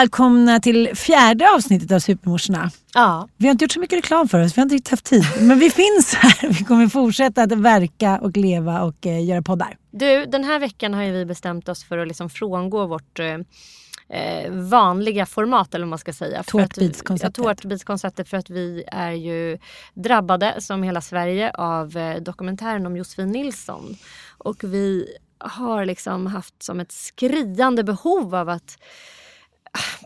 Välkomna till fjärde avsnittet av Supermorsorna. Ja. Vi har inte gjort så mycket reklam för oss, vi har inte riktigt haft tid. Men vi finns här, vi kommer fortsätta att verka och leva och eh, göra poddar. Du, den här veckan har vi bestämt oss för att liksom frångå vårt eh, eh, vanliga format eller vad man ska säga. Tårtbitskonceptet. Ja, tårtbitskonceptet för att vi är ju drabbade som hela Sverige av eh, dokumentären om Josefin Nilsson. Och vi har liksom haft som ett skriande behov av att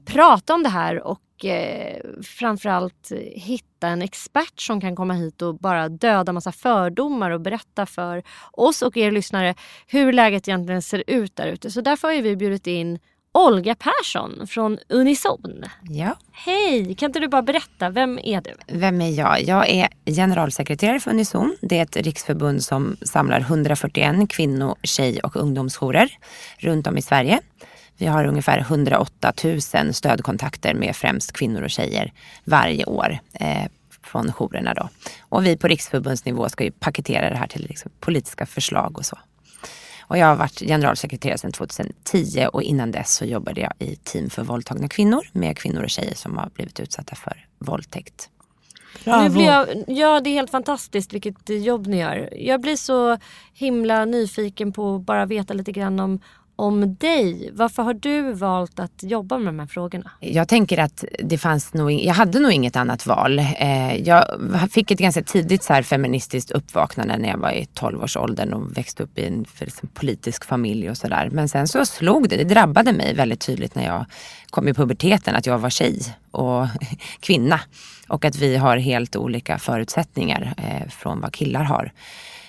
prata om det här och eh, framförallt hitta en expert som kan komma hit och bara döda massa fördomar och berätta för oss och er lyssnare hur läget egentligen ser ut där ute. Så därför har vi bjudit in Olga Persson från Unison. Ja, Hej, kan inte du bara berätta, vem är du? vem är jag? Jag är generalsekreterare för Unison. Det är ett riksförbund som samlar 141 kvinno-, tjej och ungdomsjourer runt om i Sverige. Vi har ungefär 108 000 stödkontakter med främst kvinnor och tjejer varje år eh, från jourerna. Då. Och vi på riksförbundsnivå ska ju paketera det här till liksom, politiska förslag och så. Och jag har varit generalsekreterare sedan 2010 och innan dess så jobbade jag i team för våldtagna kvinnor med kvinnor och tjejer som har blivit utsatta för våldtäkt. Nu blir jag, ja det är helt fantastiskt vilket jobb ni gör. Jag blir så himla nyfiken på att bara veta lite grann om, om dig. Varför har du valt att jobba med de här frågorna? Jag tänker att det fanns nog, jag hade nog inget annat val. Eh, jag fick ett ganska tidigt så här feministiskt uppvaknande när jag var i 12-årsåldern och växte upp i en liksom politisk familj och sådär. Men sen så slog det, det drabbade mig väldigt tydligt när jag kom i puberteten att jag var tjej och kvinna. Och att vi har helt olika förutsättningar eh, från vad killar har.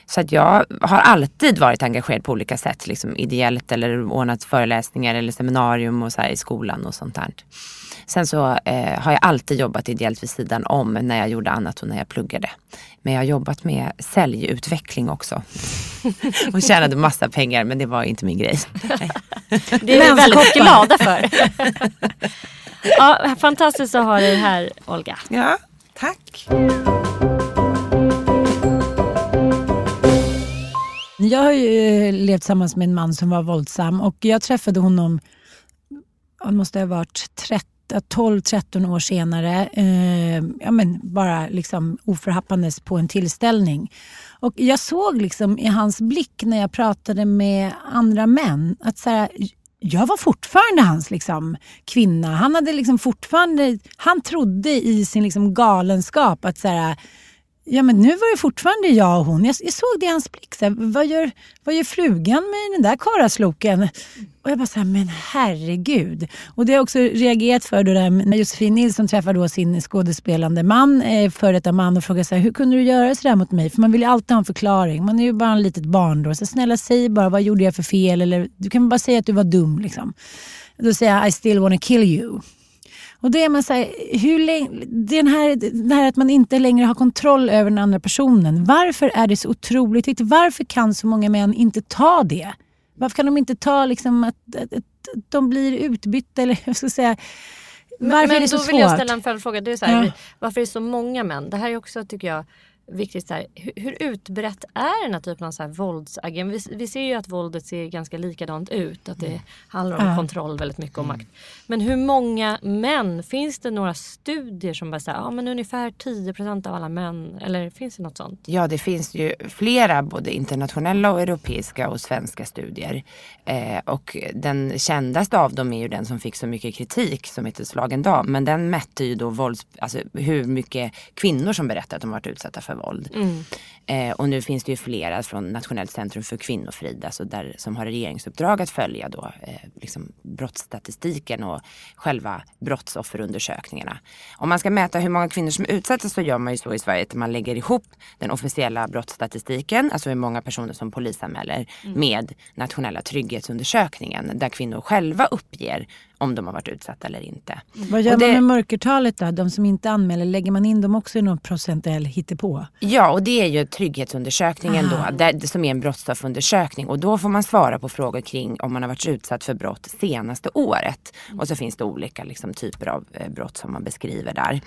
Så att jag har alltid varit engagerad på olika sätt. Liksom ideellt eller ordnat föreläsningar eller seminarium och så i skolan och sånt där. Sen så eh, har jag alltid jobbat ideellt vid sidan om när jag gjorde annat och när jag pluggade. Men jag har jobbat med säljutveckling också. och tjänade massa pengar men det var inte min grej. det är vi väldigt glada för. ja, fantastiskt att ha dig här Olga. Ja, tack. Jag har ju eh, levt tillsammans med en man som var våldsam och jag träffade honom, han måste ha varit 12-13 år senare, eh, ja, men bara liksom oförhappandes på en tillställning. Och jag såg liksom i hans blick när jag pratade med andra män att så här, jag var fortfarande hans liksom, kvinna. Han, hade liksom fortfarande, han trodde i sin liksom galenskap att så här, Ja men nu var det fortfarande jag och hon. Jag, jag såg det i hans blick. Så här, vad, gör, vad gör frugan med den där karasloken? Och jag bara så här, men herregud. Och det har jag också reagerat för då där, när Josefin Nilsson träffar då sin skådespelande man, eh, före detta man och frågar så här, hur kunde du göra sådär mot mig? För man vill ju alltid ha en förklaring. Man är ju bara en litet barn då. Så snälla säg bara, vad gjorde jag för fel? Eller du kan bara säga att du var dum liksom. Då säger jag, I still wanna kill you. Och då är man så här, hur länge, den här, det här att man inte längre har kontroll över den andra personen. Varför är det så otroligt viktigt? Varför kan så många män inte ta det? Varför kan de inte ta liksom att, att, att de blir utbytta eller jag ska säga varför men, är det så svårt? Då vill jag ställa en följdfråga. Det är så här, Ja. Varför är det så många män? Det här är också tycker jag viktigt. Så här, hur, hur utbrett är den här typen av så här våldsagent? Vi, vi ser ju att våldet ser ganska likadant ut. Att det handlar om Ja. kontroll väldigt mycket och makt. Men hur många män? Finns det några studier som bara säger ja men ungefär 10% av alla män. Eller finns det något sånt? Ja, det finns ju flera både internationella och europeiska och svenska studier. Eh, och den kändaste av dem är ju den som fick så mycket kritik som heter Slagen dam. Men den mätte ju då vålds, alltså hur mycket kvinnor som berättar att de varit utsatta för våld. Eh, och nu finns det ju flera från Nationellt centrum för kvinnofrid alltså där, som har regeringsuppdrag att följa då, eh, liksom brottsstatistiken och själva brottsofferundersökningarna. Om man ska mäta hur många kvinnor som är utsatta så gör man ju så i Sverige att man lägger ihop den officiella brottsstatistiken, alltså hur många personer som polisanmäler, med nationella trygghetsundersökningen där kvinnor själva uppger om de har varit utsatta eller inte. Vad gör det- man med mörkertalet då? De som inte anmäler, lägger man in dem också i någon procentuell hittepå? Ja, och det är ju trygghetsundersökningen då, där, som är en brottsofferundersökning. Och då får man svara på frågor kring om man har varit utsatt för brott senaste året. Och så finns det olika liksom, typer av eh, brott som man beskriver där.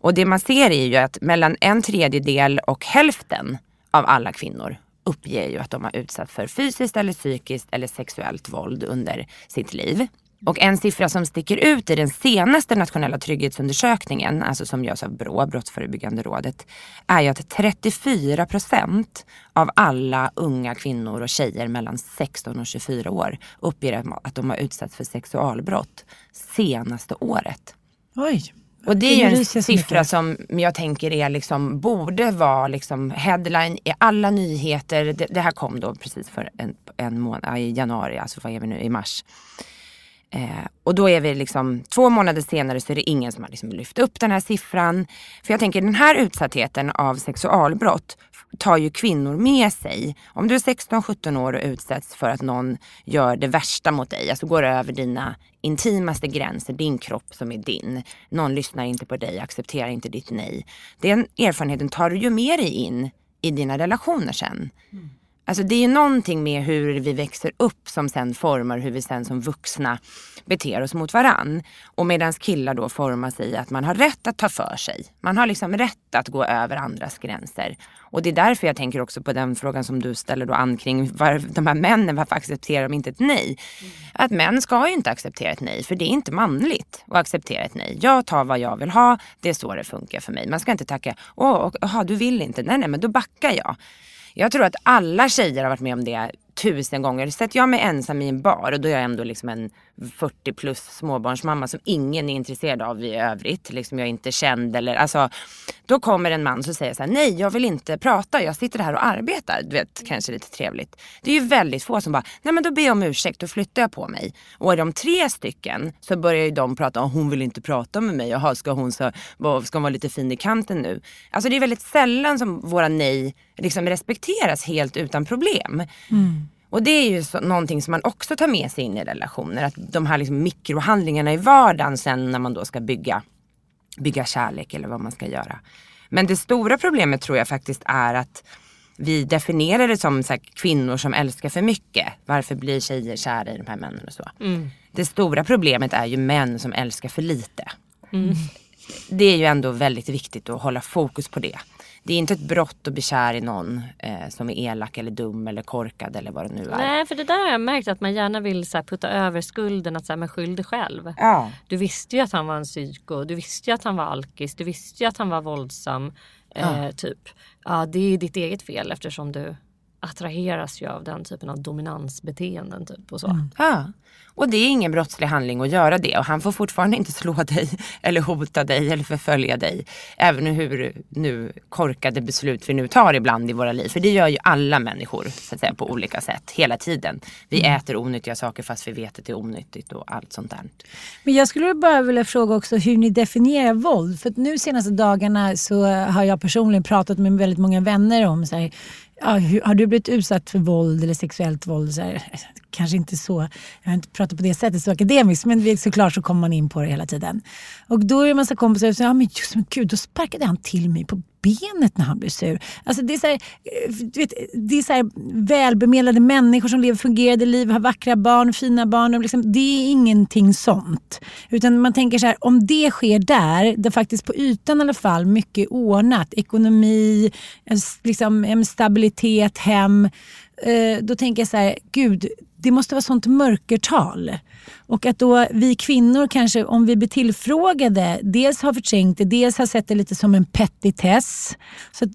Och det man ser är ju att mellan en tredjedel och hälften av alla kvinnor uppger ju att de har utsatts för fysiskt eller psykiskt eller sexuellt våld under sitt liv. Och en siffra som sticker ut i den senaste nationella trygghetsundersökningen, alltså som görs av Brå, Brottsförebyggande rådet, är ju att 34 procent av alla unga kvinnor och tjejer mellan 16 och 24 år uppger att de har utsatts för sexualbrott senaste året. Oj. Och det är ju en siffra som jag tänker är liksom, borde vara liksom headline i alla nyheter. Det, det här kom då precis för en, en månad, i januari, alltså vad är vi nu, i mars. Eh, och då är vi liksom, två månader senare så är det ingen som har liksom lyft upp den här siffran. För jag tänker den här utsattheten av sexualbrott tar ju kvinnor med sig. Om du är 16-17 år och utsätts för att någon gör det värsta mot dig, alltså går över dina intimaste gränser, din kropp som är din. Någon lyssnar inte på dig, accepterar inte ditt nej. Den erfarenheten tar du ju med dig in i dina relationer sen. Mm. Alltså det är ju någonting med hur vi växer upp som sen formar hur vi sen som vuxna beter oss mot varann. Och medan killar då formas i att man har rätt att ta för sig. Man har liksom rätt att gå över andras gränser. Och det är därför jag tänker också på den frågan som du ställer då an kring var, de här männen, varför accepterar de inte ett nej? Mm. Att män ska ju inte acceptera ett nej, för det är inte manligt att acceptera ett nej. Jag tar vad jag vill ha, det är så det funkar för mig. Man ska inte tacka, åh, oh, du vill inte, nej nej men då backar jag. Jag tror att alla tjejer har varit med om det tusen gånger. Sätter jag mig ensam i en bar och då är jag ändå liksom en 40 plus småbarnsmamma som ingen är intresserad av i övrigt. Liksom jag är inte känd eller alltså. Då kommer en man som säger så här, nej jag vill inte prata, jag sitter här och arbetar. Du vet, kanske lite trevligt. Det är ju väldigt få som bara, nej men då ber jag om ursäkt, då flyttar jag på mig. Och är de tre stycken så börjar ju de prata, om hon vill inte prata med mig, jaha ska hon, så, ska hon vara lite fin i kanten nu? Alltså det är väldigt sällan som våra nej liksom respekteras helt utan problem. Mm. Och det är ju så, någonting som man också tar med sig in i relationer. Att de här liksom mikrohandlingarna i vardagen sen när man då ska bygga, bygga kärlek eller vad man ska göra. Men det stora problemet tror jag faktiskt är att vi definierar det som så här, kvinnor som älskar för mycket. Varför blir tjejer kära i de här männen och så. Mm. Det stora problemet är ju män som älskar för lite. Mm. Det är ju ändå väldigt viktigt att hålla fokus på det det är inte ett brott att bli kär i någon eh, som är elak eller dum eller korkad eller vad det nu är. Nej för det där har jag märkt att man gärna vill så här, putta över skulden att säga men skyll dig själv. Ja. Du visste ju att han var en psyko, du visste ju att han var alkis, du visste ju att han var våldsam. Eh, ja. Typ. Ja det är ditt eget fel eftersom du attraheras ju av den typen av dominansbeteenden. Typ och så. Mm. Ja. Och det är ingen brottslig handling att göra det och han får fortfarande inte slå dig eller hota dig eller förfölja dig. Även hur nu korkade beslut vi nu tar ibland i våra liv. För det gör ju alla människor så att säga, på olika sätt hela tiden. Vi mm. äter onyttiga saker fast vi vet att det är onyttigt och allt sånt där. Men jag skulle bara vilja fråga också hur ni definierar våld. För nu senaste dagarna så har jag personligen pratat med väldigt många vänner om så här, ja, hur, har du blivit utsatt för våld eller sexuellt våld? Så här, kanske inte så, jag har inte pratat på det sättet så akademiskt, men såklart så kommer man in på det hela tiden. Och då är det en massa kompisar som säger, ja men just men gud, då sparkade han till mig på benet när han blev sur. Alltså det är så här, eh, vet, det är så här välbemedlade människor som lever fungerande liv, har vackra barn, fina barn. Och liksom, det är ingenting sånt. Utan man tänker så här, om det sker där, där faktiskt på ytan i alla fall mycket ordnat, ekonomi, liksom, stabilitet, hem. Eh, då tänker jag så här, gud, det måste vara sånt mörkertal. Och att då vi kvinnor kanske, om vi blir tillfrågade, dels har förträngt det, dels har sett det lite som en petitess. Så att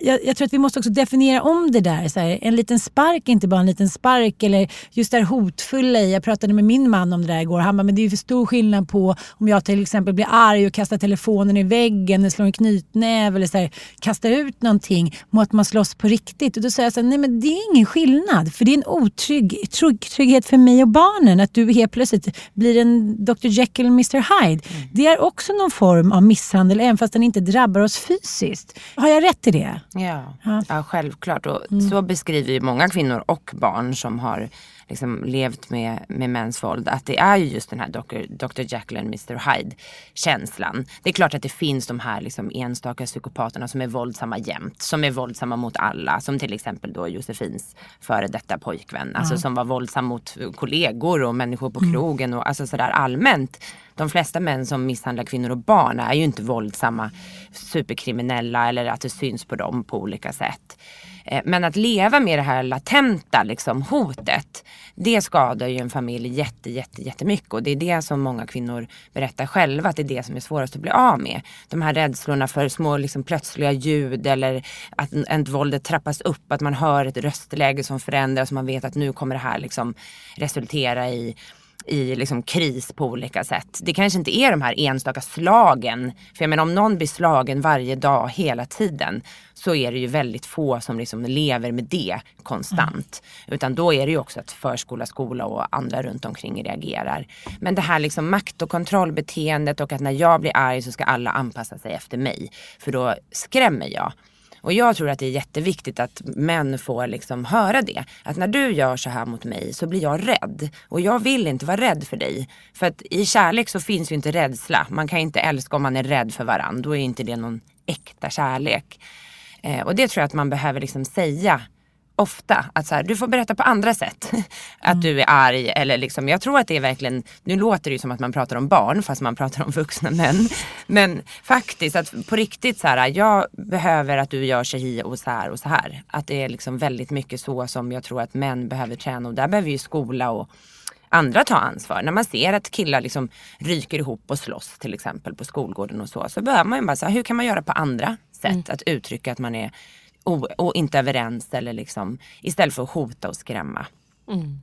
jag, jag, tror att vi måste också definiera om det där. Så här, en liten spark är inte bara en liten spark. Eller just det här hotfulla i. Jag pratade med min man om det där igår. Han bara, men det är ju för stor skillnad på om jag till exempel blir arg och kastar telefonen i väggen eller slår en knytnäve eller så här, kastar ut någonting mot att man slåss på riktigt. Och då säger jag så här, nej men det är ingen skillnad. För det är en otrygg trygg, trygghet för mig och barnen att du helt plötsligt blir en Dr Jekyll och Mr Hyde. Mm. Det är också någon form av misshandel även fast den inte drabbar oss fysiskt. Har jag rätt i det? Ja, ja. självklart. Och mm. Så beskriver ju många kvinnor och barn som har liksom levt med, med mäns våld. Att det är ju just den här Dr. Dr. Jekyll and Mr. Hyde känslan. Det är klart att det finns de här liksom enstaka psykopaterna som är våldsamma jämt. Som är våldsamma mot alla. Som till exempel då Josefins före detta pojkvän. Alltså som var våldsam mot kollegor och människor på mm. krogen och alltså sådär allmänt. De flesta män som misshandlar kvinnor och barn är ju inte våldsamma superkriminella eller att det syns på dem på olika sätt. Eh, men att leva med det här latenta liksom, hotet, det skadar ju en familj jätte, jätte, jättemycket. Och det är det som många kvinnor berättar själva, att det är det som är svårast att bli av med. De här rädslorna för små liksom, plötsliga ljud eller att en, våldet trappas upp, att man hör ett röstläge som förändras och man vet att nu kommer det här liksom, resultera i i liksom kris på olika sätt. Det kanske inte är de här enstaka slagen. För jag menar om någon blir slagen varje dag hela tiden så är det ju väldigt få som liksom lever med det konstant. Mm. Utan då är det ju också att förskola, skola och andra runt omkring reagerar. Men det här liksom makt och kontrollbeteendet och att när jag blir arg så ska alla anpassa sig efter mig. För då skrämmer jag. Och jag tror att det är jätteviktigt att män får liksom höra det. Att när du gör så här mot mig så blir jag rädd. Och jag vill inte vara rädd för dig. För att i kärlek så finns ju inte rädsla. Man kan inte älska om man är rädd för varandra. Då är inte det någon äkta kärlek. Eh, och det tror jag att man behöver liksom säga ofta att så här, du får berätta på andra sätt. att du är arg eller liksom, jag tror att det är verkligen, nu låter det ju som att man pratar om barn fast man pratar om vuxna män. Men faktiskt att på riktigt så här, jag behöver att du gör så här och så här och så här. Att det är liksom väldigt mycket så som jag tror att män behöver träna och där behöver ju skola och andra ta ansvar. När man ser att killar liksom ryker ihop och slåss till exempel på skolgården och så. Så behöver man ju bara säga, hur kan man göra på andra sätt? Mm. Att uttrycka att man är och, och inte överens eller liksom istället för att hota och skrämma. Mm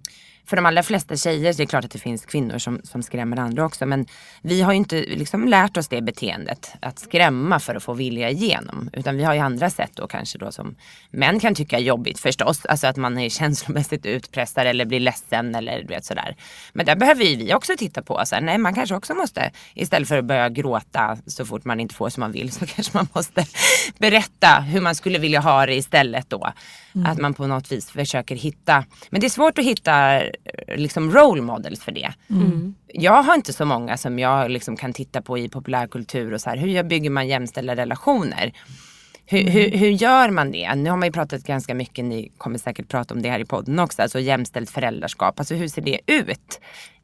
för de allra flesta tjejer, det är klart att det finns kvinnor som, som skrämmer andra också. Men vi har ju inte liksom lärt oss det beteendet. Att skrämma för att få vilja igenom. Utan vi har ju andra sätt då kanske då som män kan tycka är jobbigt förstås. Alltså att man är känslomässigt utpressad eller blir ledsen eller du vet sådär. Men där behöver ju vi också titta på. Så här, nej man kanske också måste istället för att börja gråta så fort man inte får som man vill så kanske man måste berätta hur man skulle vilja ha det istället då. Mm. Att man på något vis försöker hitta, men det är svårt att hitta liksom role models för det. Mm. Jag har inte så många som jag liksom kan titta på i populärkultur och så här, hur bygger man jämställda relationer? Hur, mm. hur, hur, gör man det? Nu har man ju pratat ganska mycket, ni kommer säkert prata om det här i podden också, alltså jämställt föräldraskap. Alltså hur ser det ut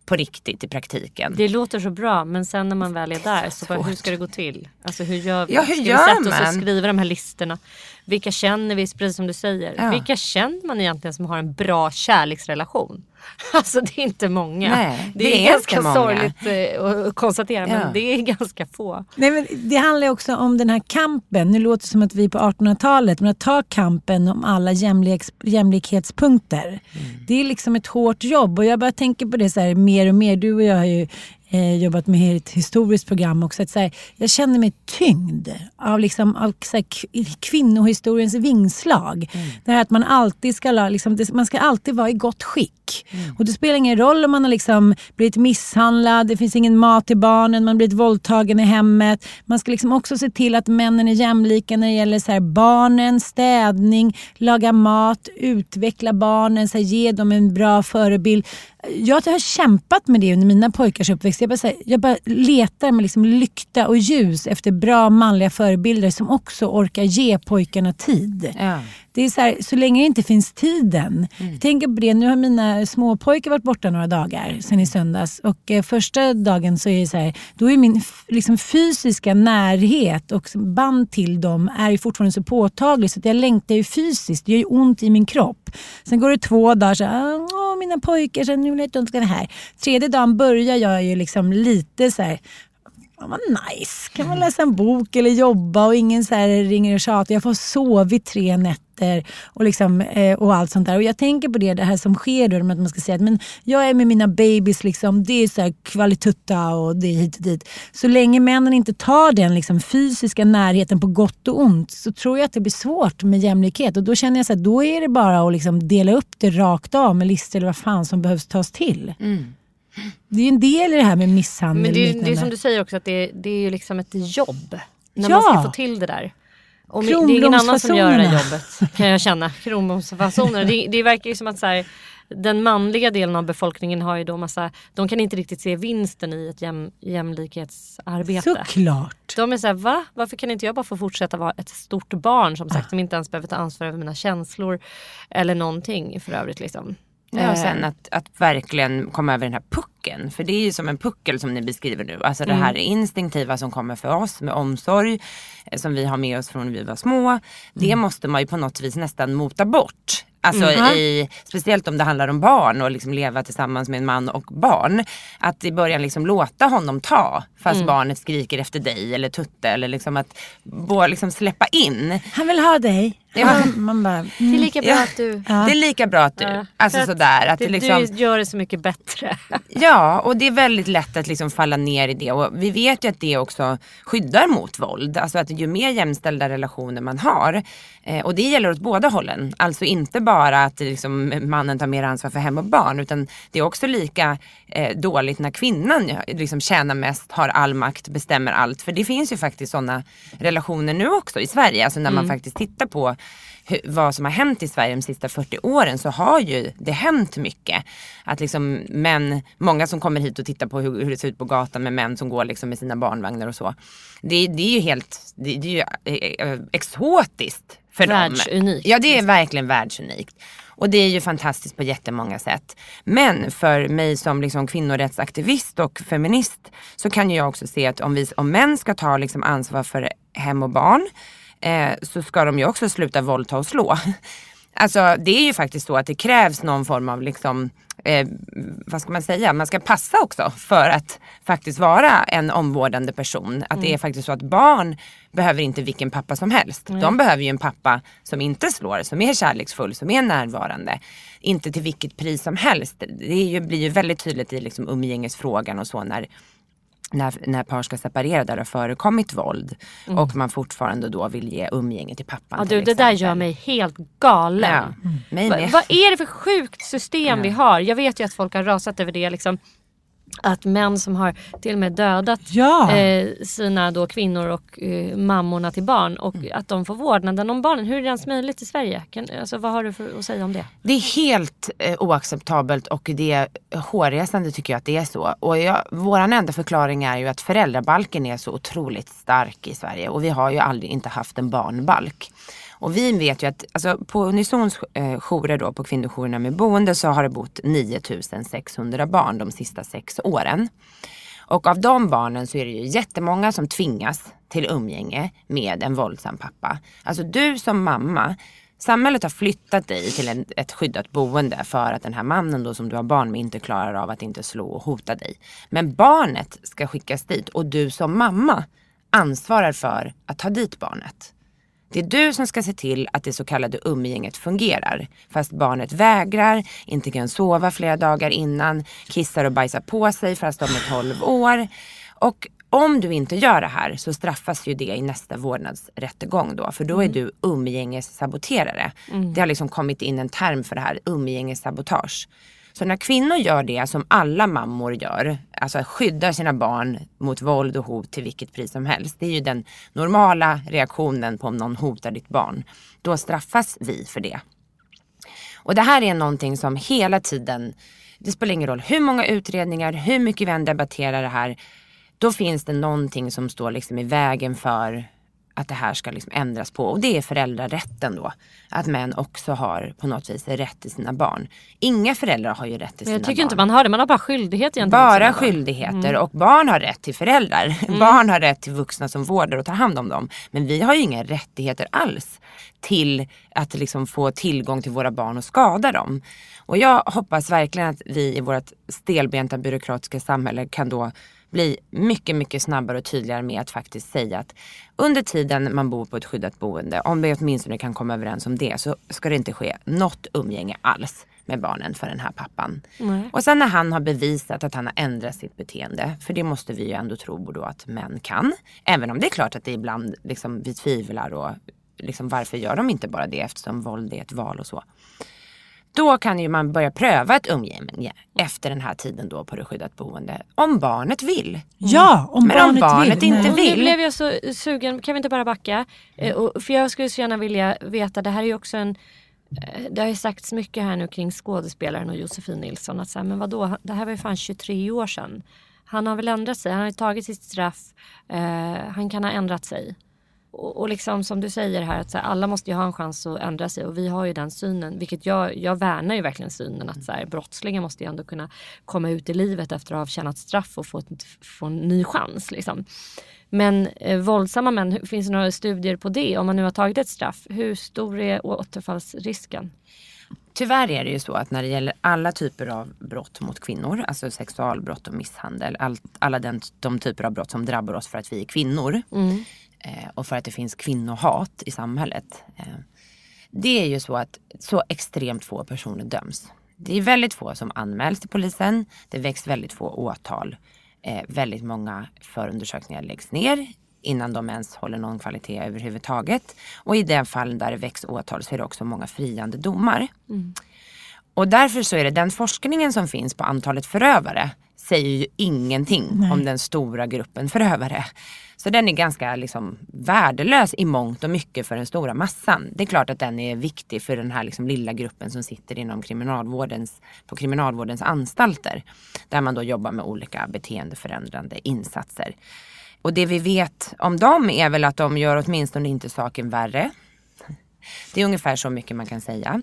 på riktigt i praktiken? Det låter så bra men sen när man väl är där så bara, hur ska det gå till? Alltså hur gör vi? Ja, hur gör vi sätta oss och skriva de här listorna? Vilka känner vi, precis som du säger? Ja. Vilka känner man egentligen som har en bra kärleksrelation? Alltså det är inte många. Nej, det, det, är, är ganska många. sorgligt eh, att konstatera ja. men det är ganska få. Nej, men det handlar också om den här kampen. Nu låter det som att vi är på 1800-talet men att ta kampen om alla jämliks, jämlikhetspunkter. Mm. Det är liksom ett hårt jobb och jag bara tänker på det så här, mer och mer. Du och jag har ju eh, jobbat med ett historiskt program också. Att, så här, jag känner mig tyngd av, liksom, av så här, kvinnohistoriens vingslag. Mm. Det här att man alltid ska, liksom, det, man ska alltid vara i gott skick. Mm. Och det spelar ingen roll om man har liksom blivit misshandlad, det finns ingen mat till barnen, man blivit våldtagen i hemmet. Man ska liksom också se till att männen är jämlika när det gäller så här, barnen, städning, laga mat, utveckla barnen, så här, ge dem en bra förebild jag har kämpat med det under mina pojkars uppväxt. Jag bara, här, jag bara letar med liksom lykta och ljus efter bra manliga förebilder som också orkar ge pojkarna tid. Ja. Det är så, här, så länge det inte finns tiden. Mm. Tänker på det, nu har mina småpojkar varit borta några dagar sen i söndags. Och eh, första dagen så är det så här, då är min liksom, fysiska närhet och band till dem är fortfarande så påtaglig så att jag längtar ju fysiskt. Det gör ju ont i min kropp. Sen går det två dagar så åh mina pojkar, så nu vill jag inte det här. Tredje dagen börjar jag ju liksom lite så här, Ja, vad nice. Kan man läsa en bok eller jobba och ingen så ringer och tjatar. Jag får sovit tre nätter och, liksom, eh, och allt sånt där. Och jag tänker på det, det här som sker då, att man ska säga att men jag är med mina babys, liksom, det är så här kvalitutta och det är hit och dit. Så länge männen inte tar den liksom, fysiska närheten på gott och ont så tror jag att det blir svårt med jämlikhet. Och då känner jag att då är det bara att liksom dela upp det rakt av med listor eller vad fan som behövs tas till. Mm. Det är en del i det här med misshandel. Men det är, det är som du säger också att det, det är ju liksom ett jobb. När ja. man ska få till det där. Och det är ingen annan som gör det jobbet kan jag känna. Kronblomsfasonerna. det, det verkar ju som att så här, den manliga delen av befolkningen har ju då massa, de kan inte riktigt se vinsten i ett jäm, jämlikhetsarbete. Såklart. De är såhär, va? Varför kan inte jag bara få fortsätta vara ett stort barn som sagt ah. som inte ens behöver ta ansvar över mina känslor eller någonting för övrigt liksom. Ja, och sen eh. att, att verkligen komma över den här pucken. För det är ju som en puckel som ni beskriver nu. Alltså det här mm. instinktiva som kommer för oss med omsorg. Eh, som vi har med oss från när vi var små. Det mm. måste man ju på något vis nästan mota bort. Alltså mm. i, speciellt om det handlar om barn och liksom leva tillsammans med en man och barn. Att i början liksom låta honom ta fast mm. barnet skriker efter dig eller tutte eller liksom att liksom släppa in. Han vill ha dig. Ja, man bara, mm. Det är lika bra ja, att du... Ja. Det är lika bra att du. Alltså att sådär. Att det, liksom, du gör det så mycket bättre. ja, och det är väldigt lätt att liksom falla ner i det. Och vi vet ju att det också skyddar mot våld. Alltså att ju mer jämställda relationer man har. Eh, och det gäller åt båda hållen. Alltså inte bara att liksom, mannen tar mer ansvar för hem och barn. Utan det är också lika eh, dåligt när kvinnan liksom, tjänar mest, har all makt, bestämmer allt. För det finns ju faktiskt sådana relationer nu också i Sverige. Alltså när man mm. faktiskt tittar på hur, vad som har hänt i Sverige de sista 40 åren så har ju det hänt mycket. Att liksom män, många som kommer hit och tittar på hur, hur det ser ut på gatan med män som går liksom med sina barnvagnar och så. Det, det är ju helt, det, det är ju eh, eh, exotiskt för dem. Världsunikt. Ja det är verkligen världsunikt. Och det är ju fantastiskt på jättemånga sätt. Men för mig som liksom kvinnorättsaktivist och feminist så kan jag också se att om, vi, om män ska ta liksom ansvar för hem och barn eh, så ska de ju också sluta våldta och slå. Alltså det är ju faktiskt så att det krävs någon form av liksom eh, vad ska man säga, man ska passa också för att faktiskt vara en omvårdande person. Att Mm. det är faktiskt så att barn behöver inte vilken pappa som helst. De behöver ju en pappa som inte slår, som är kärleksfull, som är närvarande. Inte till vilket pris som helst. Det ju, blir ju väldigt tydligt i liksom umgängesfrågan och så när när, när par ska separera där det har förekommit våld och man fortfarande då vill ge umgänge till pappan. Mm. Ja, till du, det där exempel. gör mig helt galen. Ja, Va, med. vad är det för sjukt system vi har? Jag vet ju att folk har rasat över det. Liksom, att män som har till och med dödat Ja. eh, sina då kvinnor och eh, mammorna till barn och Mm. att de får vårdnaden om barnen. Hur är det ens möjligt i Sverige? Kan, alltså, vad har du för att säga om det? Det är helt eh, oacceptabelt och det är hårresande tycker jag att det är så. Och jag, våran enda förklaring är ju att föräldrabalken är så otroligt stark i Sverige och vi har ju aldrig inte haft en barnbalk. Och vi vet ju att alltså, på Unisons eh, jourer då, på kvinnojourerna med boende så har det bott 9600 barn de sista sex åren. Och av de barnen så är det ju jättemånga som tvingas till umgänge med en våldsam pappa. Alltså du som mamma, samhället har flyttat dig till en, ett skyddat boende för att den här mannen då som du har barn med inte klarar av att inte slå och hota dig. Men barnet ska skickas dit och du som mamma ansvarar för att ta dit barnet. Det är du som ska se till att det så kallade umgänget fungerar. Fast barnet vägrar, inte kan sova flera dagar innan, kissar och bajsar på sig fast de är 12 år. Och om du inte gör det här så straffas ju det i nästa vårdnadsrättegång då. För då är du umgängessaboterare. Det har liksom kommit in en term för det här, umgängessabotage. Så när kvinnor gör det som alla mammor gör, alltså skyddar sina barn mot våld och hot till vilket pris som helst. Det är ju den normala reaktionen på om någon hotar ditt barn. Då straffas vi för det. Och det här är någonting som hela tiden, det spelar ingen roll hur många utredningar, hur mycket vi än debatterar det här. Då finns det någonting som står liksom i vägen för att det här ska liksom ändras på. Och det är föräldrarätten då. Att män också har på något vis rätt till sina barn. Inga föräldrar har ju rätt till sina jag tycker barn. inte man har det, man har bara skyldighet gentemot Bara barn. skyldigheter och barn har rätt till föräldrar. Barn har rätt till vuxna som vårdar och tar hand om dem. Men vi har ju inga rättigheter alls till att liksom få tillgång till våra barn och skada dem. Och jag hoppas verkligen att vi i vårt stelbenta byråkratiska samhälle kan då bli mycket, mycket snabbare och tydligare med att faktiskt säga att under tiden man bor på ett skyddat boende, om vi åtminstone kan komma överens om det, så ska det inte ske något umgänge alls med barnen för den här pappan. Och sen när han har bevisat att han har ändrat sitt beteende, för det måste vi ju ändå tro då att män kan. Även om det är klart att det ibland liksom, vi tvivlar och liksom, varför gör de inte bara det eftersom våld är ett val och så. Då kan ju man börja pröva ett umgänge efter den här tiden då på det skyddat boende. Om barnet vill. Ja, om Men om barnet, barnet vill. inte Nej. vill. Nu blev jag så sugen, kan vi inte bara backa? Och, för jag skulle så gärna vilja veta, det här är ju också en eh, det har ju sagts mycket här nu kring skådespelaren och Josefin Nilsson. Att så här, men vadå, det här var ju fan 23 år sedan. Han har väl ändrat sig, han har ju tagit sitt straff. Eh, han kan ha ändrat sig. Och, och liksom som du säger här, att så här, alla måste ju ha en chans att ändra sig. Och vi har ju den synen, vilket jag, jag värnar ju verkligen synen att så här, brottslingar måste ju ändå kunna komma ut i livet efter att ha avtjänat straff och få, ett, få en ny chans. Liksom. Men eh, våldsamma män, finns det några studier på det? Om man nu har tagit ett straff, hur stor är återfallsrisken? Tyvärr är det ju så att när det gäller alla typer av brott mot kvinnor, alltså sexualbrott och misshandel, all, alla den, de typer av brott som drabbar oss för att vi är kvinnor eh, Eh, och för att det finns kvinnohat i samhället. Eh, det är ju så att så extremt få personer döms. Det är väldigt få som anmäls till polisen, det väcks väldigt få åtal. Eh, väldigt många förundersökningar läggs ner innan de ens håller någon kvalitet överhuvudtaget. Och i de fall där det väcks åtal så är det också många friande domar. Mm. Och därför så är det den forskningen som finns på antalet förövare säger ju ingenting om den stora gruppen förövare. Så den är ganska liksom värdelös i mångt och mycket för den stora massan. Det är klart att den är viktig för den här liksom lilla gruppen som sitter inom kriminalvårdens, på kriminalvårdens anstalter. Där man då jobbar med olika beteendeförändrande insatser. Och det vi vet om dem är väl att de gör åtminstone inte saken värre. Det är ungefär så mycket man kan säga.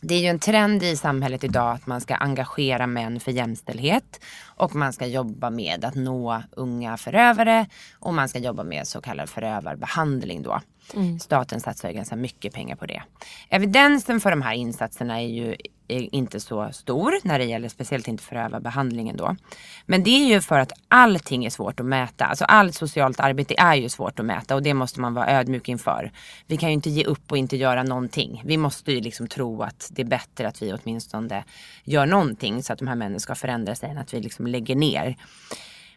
Det är ju en trend i samhället idag att man ska engagera män för jämställdhet och man ska jobba med att nå unga förövare och man ska jobba med så kallad förövarbehandling då. Mm. Staten satsar ju ganska mycket pengar på det. Evidensen för de här insatserna är ju inte så stor när det gäller speciellt inte förövarbehandlingen då. Men det är ju för att allting är svårt att mäta. Alltså allt socialt arbete är ju svårt att mäta och det måste man vara ödmjuk inför. Vi kan ju inte ge upp och inte göra någonting. Vi måste ju liksom tro att det är bättre att vi åtminstone gör någonting så att de här männen ska förändra sig än att vi liksom lägger ner.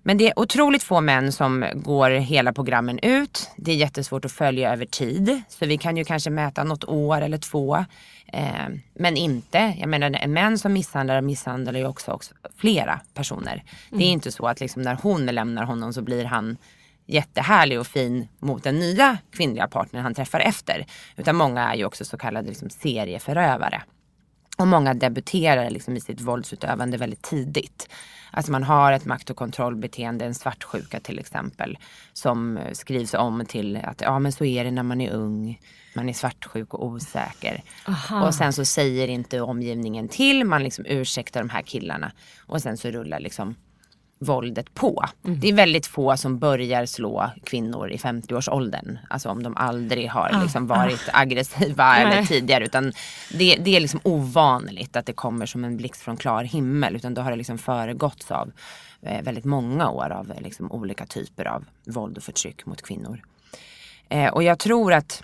Men det är otroligt få män som går hela programmen ut. Det är jättesvårt att följa över tid. Så vi kan ju kanske mäta något år eller två. Eh, men inte, jag menar en män som misshandlar misshandlar ju också, också flera personer. Mm. Det är mm. inte så att liksom när hon lämnar honom så blir han jättehärlig och fin mot den nya kvinnliga partnern han träffar efter. Utan många är ju också så kallade liksom serieförövare. Och många debuterar liksom i sitt våldsutövande väldigt tidigt. Alltså man har ett makt och kontrollbeteende, en svartsjuka till exempel. Som skrivs om till att ja men så är det när man är ung. Man är svartsjuk och osäker. Aha. Och sen så säger inte omgivningen till. Man liksom ursäktar de här killarna. Och sen så rullar liksom våldet på. Mm. Det är väldigt få som börjar slå kvinnor i 50-årsåldern. Alltså om de aldrig har ah, liksom varit ah. aggressiva eller tidigare. Utan det, det, är liksom ovanligt att det kommer som en blixt från klar himmel. Utan då har det liksom föregåtts av eh, väldigt många år av eh, liksom olika typer av våld och förtryck mot kvinnor. Eh, och jag tror att,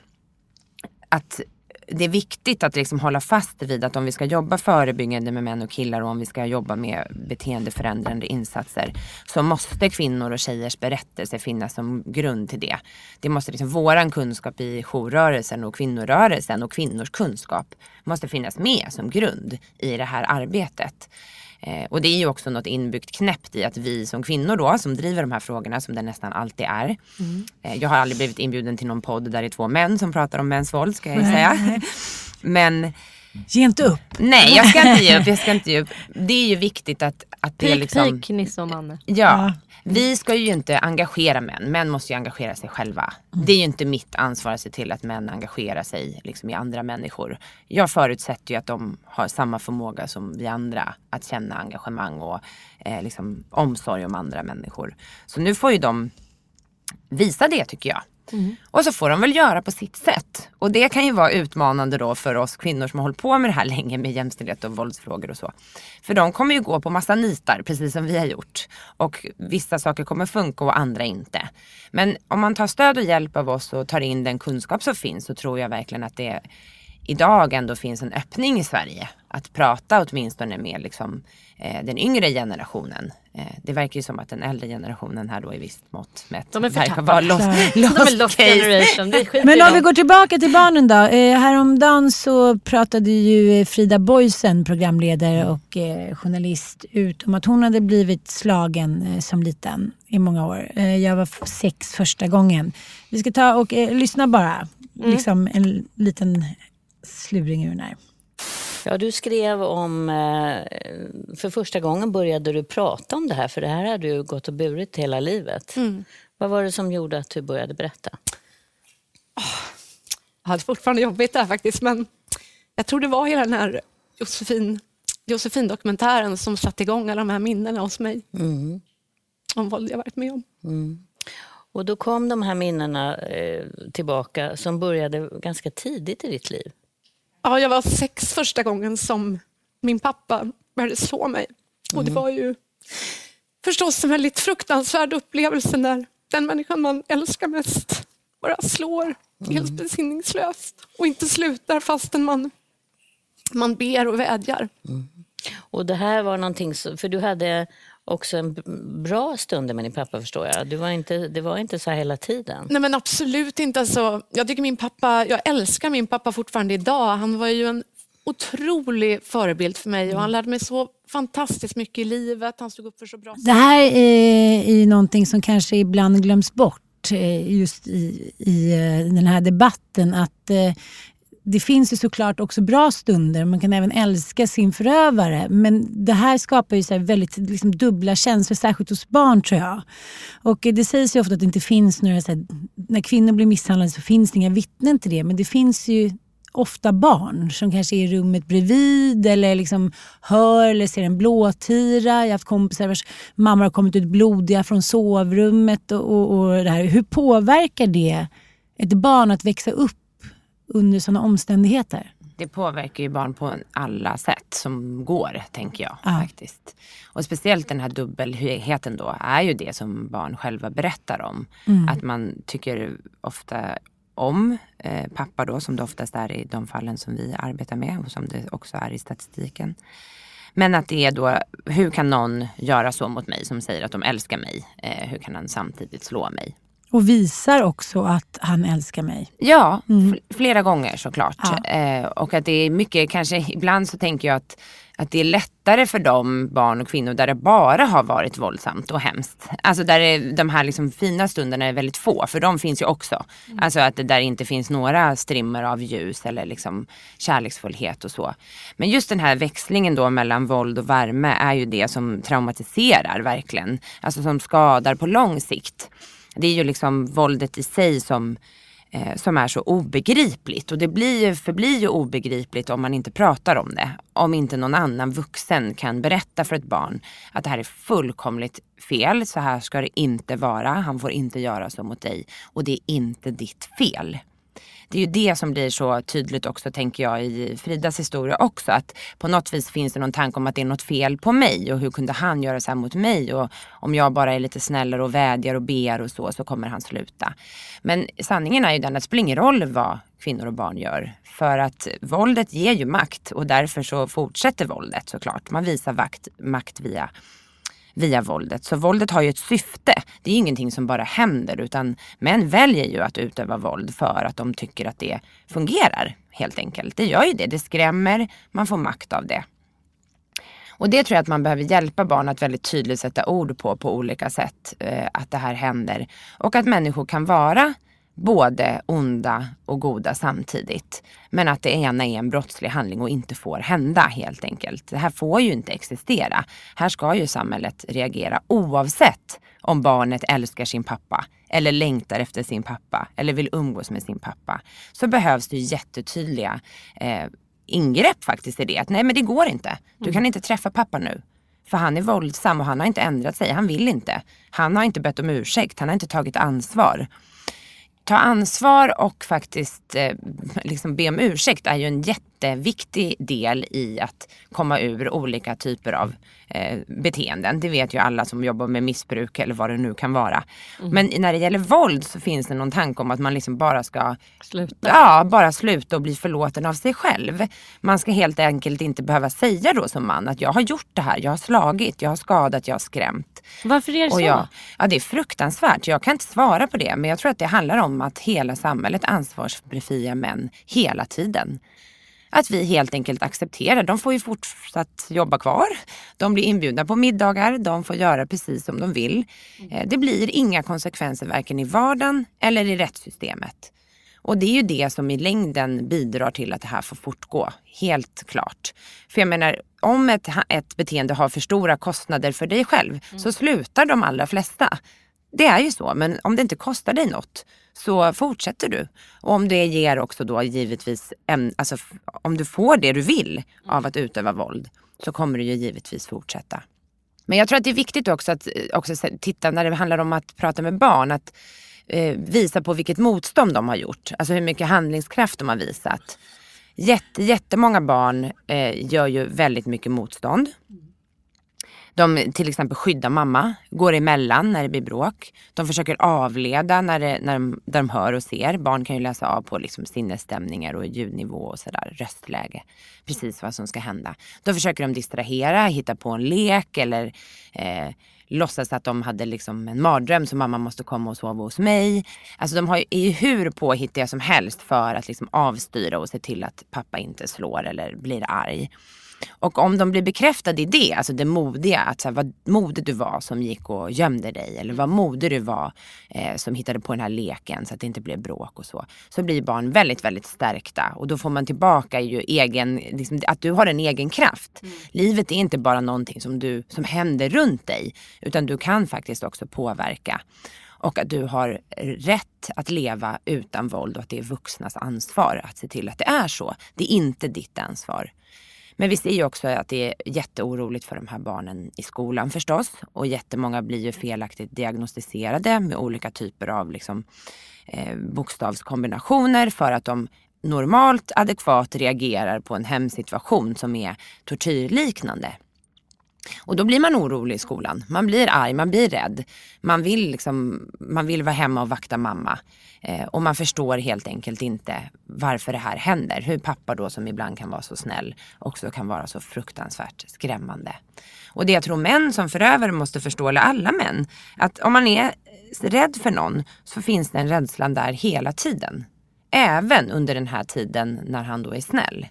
att det är viktigt att liksom hålla fast vid att om vi ska jobba förebyggande med män och killar och om vi ska jobba med beteendeförändrande insatser så måste kvinnor och tjejers berättelser finnas som grund till det. Det måste liksom, våran kunskap i jourrörelsen och kvinnorörelsen och kvinnors kunskap måste finnas med som grund i det här arbetet. Eh, och det är ju också något inbyggt knäppt i att vi som kvinnor då som driver de här frågorna som det nästan alltid är. Mm. Eh, jag har aldrig blivit inbjuden till någon podd där det är två män som pratar om mäns våld ska jag nej, säga. Nej. Men Ge inte upp. Nej jag ska inte ge upp. Jag ska inte ge upp. Det är ju viktigt att, att det är liksom. Pik, Nisse och Manne. Ja. ja. Vi ska ju inte engagera män. Män måste ju engagera sig själva. Mm. Det är ju inte mitt ansvar att se till att män engagerar sig liksom, i andra människor. Jag förutsätter ju att de har samma förmåga som vi andra att känna engagemang och eh, liksom, omsorg om andra människor. Så nu får ju de visa det tycker jag. Mm. Och så får de väl göra på sitt sätt. Och det kan ju vara utmanande då för oss kvinnor som har hållit på med det här länge med jämställdhet och våldsfrågor och så. För de kommer ju gå på massa nitar precis som vi har gjort. Och vissa saker kommer funka och andra inte. Men om man tar stöd och hjälp av oss och tar in den kunskap som finns så tror jag verkligen att det idag ändå finns en öppning i Sverige att prata åtminstone med liksom, eh, den yngre generationen. Eh, det verkar ju som att den äldre generationen här då i visst mått mätt De är verkar vara lost, lost, De är lost generation. Men om vi går tillbaka till barnen då. Eh, häromdagen så pratade ju Frida Boysen, programledare och eh, journalist, ut om att hon hade blivit slagen eh, som liten i många år. Eh, jag var sex första gången. Vi ska ta och eh, lyssna bara. Mm. Liksom en liten sluring ur den här. Ja, du skrev om, eh, för första gången började du prata om det här, för det här hade du gått och burit hela livet. Mm. Vad var det som gjorde att du började berätta? Oh, jag hade fortfarande jobbigt där faktiskt, men jag tror det var hela den här Josefin, Josefin-dokumentären som satte igång alla de här minnena hos mig. Mm. Om våld jag varit med om. Mm. Och då kom de här minnena eh, tillbaka som började ganska tidigt i ditt liv. Ja, jag var sex första gången som min pappa började slå mig. Och det mm. var ju förstås en väldigt fruktansvärd upplevelse när den människan man älskar mest bara slår mm. helt besinningslöst och inte slutar fastän man, man ber och vädjar. Mm. Och det här var någonting, för du hade också en bra stund med din pappa förstår jag. Du var inte, det var inte så här hela tiden. Nej men absolut inte. Alltså, jag tycker min pappa, jag älskar min pappa fortfarande idag. Han var ju en otrolig förebild för mig och han lärde mig så fantastiskt mycket i livet. Han stod upp för så bra Det här är någonting som kanske ibland glöms bort eh, just i, i eh, den här debatten. Att eh, det finns ju såklart också bra stunder. Man kan även älska sin förövare. Men det här skapar ju så väldigt liksom, dubbla känslor, särskilt hos barn tror jag. Och det sägs ju ofta att det inte finns några... Så här, när kvinnor blir misshandlade så finns det inga vittnen till det. Men det finns ju ofta barn som kanske är i rummet bredvid eller liksom hör eller ser en blåtira. Jag har haft kompisar vars mammor har kommit ut blodiga från sovrummet. Och, och, och det här. Hur påverkar det ett barn att växa upp under sådana omständigheter? Det påverkar ju barn på alla sätt som går, tänker jag. Ja. faktiskt. Och speciellt den här dubbelheten då är ju det som barn själva berättar om. Mm. Att man tycker ofta om eh, pappa då, som det oftast är i de fallen som vi arbetar med och som det också är i statistiken. Men att det är då, hur kan någon göra så mot mig som säger att de älskar mig? Eh, hur kan han samtidigt slå mig? Och visar också att han älskar mig. Ja, Mm. fl- flera gånger såklart. Ja. Eh, och att det är mycket, kanske ibland så tänker jag att, att det är lättare för de barn och kvinnor där det bara har varit våldsamt och hemskt. Alltså där det, de här liksom fina stunderna är väldigt få, för de finns ju också. Alltså att det där inte finns några strimmor av ljus eller liksom kärleksfullhet och så. Men just den här växlingen då mellan våld och värme är ju det som traumatiserar verkligen. Alltså som skadar på lång sikt. Det är ju liksom våldet i sig som eh, som är så obegripligt. Och det blir förblir ju obegripligt om man inte pratar om det. Om inte någon annan vuxen kan berätta för ett barn att det här är fullkomligt fel. Så här ska det inte vara. Han får inte göra så mot dig. Och det är inte ditt fel. Det är ju det som blir så tydligt också tänker jag i Fridas historia också. Att på något vis finns det någon tanke om att det är något fel på mig och hur kunde han göra så här mot mig? Och om jag bara är lite snällare och vädjar och ber och så, så kommer han sluta. Men sanningen är ju den att det spelar ingen roll vad kvinnor och barn gör. För att våldet ger ju makt och därför så fortsätter våldet såklart. Man visar vakt, makt via via våldet. Så våldet har ju ett syfte. Det är ingenting som bara händer utan män väljer ju att utöva våld för att de tycker att det fungerar helt enkelt. Det gör ju det. Det skrämmer, man får makt av det. Och det tror jag att man behöver hjälpa barn att väldigt tydligt sätta ord på på olika sätt. Eh, att det här händer. Och att människor kan vara både onda och goda samtidigt. Men att det ena är en brottslig handling och inte får hända helt enkelt. Det här får ju inte existera. Här ska ju samhället reagera oavsett om barnet älskar sin pappa eller längtar efter sin pappa eller vill umgås med sin pappa. Så behövs det jättetydliga eh, ingrepp faktiskt i det. Att nej men det går inte. Du kan inte träffa pappa nu. För han är våldsam och han har inte ändrat sig. Han vill inte. Han har inte bett om ursäkt. Han har inte tagit ansvar ta ansvar och faktiskt eh, liksom be om ursäkt är ju en jätte jätteviktig del i att komma ur olika typer av eh, beteenden. Det vet ju alla som jobbar med missbruk eller vad det nu kan vara. Men när det gäller våld så finns det någon tanke om att man liksom bara ska Sluta. Ja, bara sluta och bli förlåten av sig själv. Man ska helt enkelt inte behöva säga då som man att jag har gjort det här, jag har slagit, jag har skadat, jag har skrämt. Varför är det så? Och jag, ja, det är fruktansvärt. Jag kan inte svara på det. Men jag tror att det handlar om att hela samhället ansvarsbefriar män hela tiden. Att vi helt enkelt accepterar. De får ju fortsatt jobba kvar. De blir inbjudna på middagar. De får göra precis som de vill. Eh, Det blir inga konsekvenser varken i vardagen eller i rättssystemet. Och det är ju det som i längden bidrar till att det här får fortgå. Helt klart. För jag menar, om ett, ett beteende har för stora kostnader för dig själv så slutar de allra flesta. Det är ju så, men om det inte kostar dig något så fortsätter du. Och om det ger också då givetvis, en, alltså, om du får det du vill av att utöva våld så kommer du ju givetvis fortsätta. Men jag tror att det är viktigt också att eh, också titta när det handlar om att prata med barn, att eh, visa på vilket motstånd de har gjort. Alltså hur mycket handlingskraft de har visat. Jätte, jättemånga barn eh, gör ju väldigt mycket motstånd. De till exempel skyddar mamma, går emellan när det blir bråk. De försöker avleda när, det, när, de, när de hör och ser. Barn kan ju läsa av på liksom sinnesstämningar och ljudnivå och sådär, röstläge. Precis vad som ska hända. Då försöker de distrahera, hitta på en lek eller eh, låtsas att de hade liksom en mardröm så mamma måste komma och sova hos mig. Alltså de har ju, är ju hur påhittiga som helst för att liksom avstyra och se till att pappa inte slår eller blir arg. Och om de blir bekräftade i det, alltså det modiga, att så här, vad modig du var som gick och gömde dig eller vad modig du var eh, som hittade på den här leken så att det inte blev bråk och så. Så blir barn väldigt, väldigt stärkta och då får man tillbaka ju egen, liksom, att du har en egen kraft. Mm. Livet är inte bara någonting som, du, som händer runt dig utan du kan faktiskt också påverka och att du har rätt att leva utan våld och att det är vuxnas ansvar att se till att det är så. Det är inte ditt ansvar. Men vi ser ju också att det är jätteoroligt för de här barnen i skolan förstås. Och jättemånga blir ju felaktigt diagnostiserade med olika typer av liksom, eh, bokstavskombinationer för att de normalt adekvat reagerar på en hemsituation som är tortyrliknande. Och då blir man orolig i skolan. Man blir arg, man blir rädd. Man vill, liksom, man vill vara hemma och vakta mamma. Eh, och man förstår helt enkelt inte varför det här händer. Hur pappa då som ibland kan vara så snäll också kan vara så fruktansvärt skrämmande. Och det jag tror män som förövare måste förstå, eller alla män, att om man är rädd för någon så finns den rädslan där hela tiden. Även under den här tiden när han då är snäll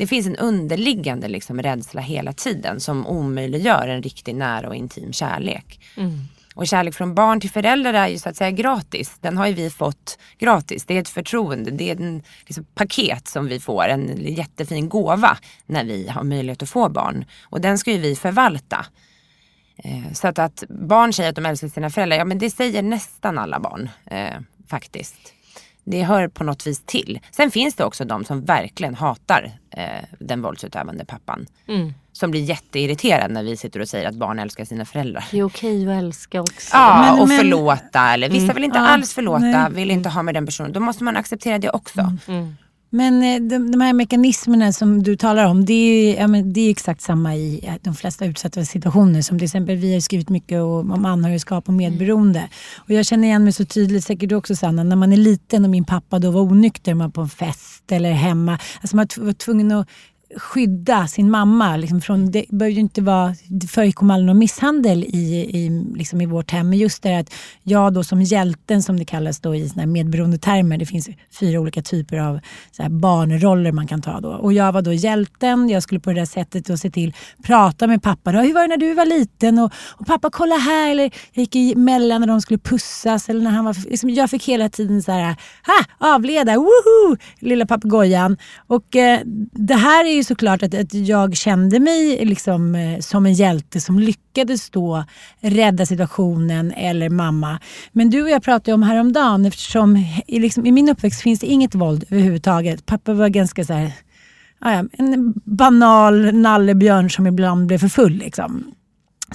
det finns en underliggande liksom rädsla hela tiden som omöjliggör en riktig nära och intim kärlek. Mm. Och kärlek från barn till föräldrar är ju så att säga gratis. Den har ju vi fått gratis. Det är ett förtroende, det är ett liksom, paket som vi får, en jättefin gåva när vi har möjlighet att få barn. Och den ska ju vi förvalta. Eh, så att, att barn säger att de älskar sina föräldrar, ja men det säger nästan alla barn eh, faktiskt det hör på något vis till. Sen finns det också de som verkligen hatar eh, den våldsutövande pappan. Mm. Som blir jätteirriterad när vi sitter och säger att barn älskar sina föräldrar. Det är okej att älska också. Ja, men, och men... förlåta. Eller vissa mm. vill inte ja, alls förlåta, nej. vill inte ha med den personen. Då måste man acceptera det också. Mm. Mm. Men eh, de, de här mekanismerna som du talar om, det är, ja, men det är exakt samma i eh, de flesta utsatta situationer. Som till exempel, vi har skrivit mycket om anhörigskap och medberoende. Mm. Och jag känner igen mig så tydligt, säkert du också Sanna, när man är liten och min pappa då var onykter, man på en fest eller hemma. Alltså man var tvungen att skydda sin mamma. Liksom från, det behöver ju inte vara, det förekom aldrig någon misshandel i, i, liksom i vårt hem. Men just det att jag då som hjälten som det kallas då i såna medberoende termer. Det finns fyra olika typer av så barnroller man kan ta då. Och jag var då hjälten. Jag skulle på det där sättet då se till, prata med pappa. Då, Hur var det när du var liten? Och, och pappa kolla här. Eller jag gick emellan när de skulle pussas. Eller när han var, liksom, jag fick hela tiden så här, ha, avleda, woho! Lilla papegojan. Och eh, det här är ju såklart att, att jag kände mig liksom, eh, som en hjälte som lyckades då rädda situationen eller mamma. Men du och jag pratade om häromdagen eftersom i, liksom, i min uppväxt finns det inget våld överhuvudtaget. Pappa var ganska så här, en banal nallebjörn som ibland blev för full. Liksom.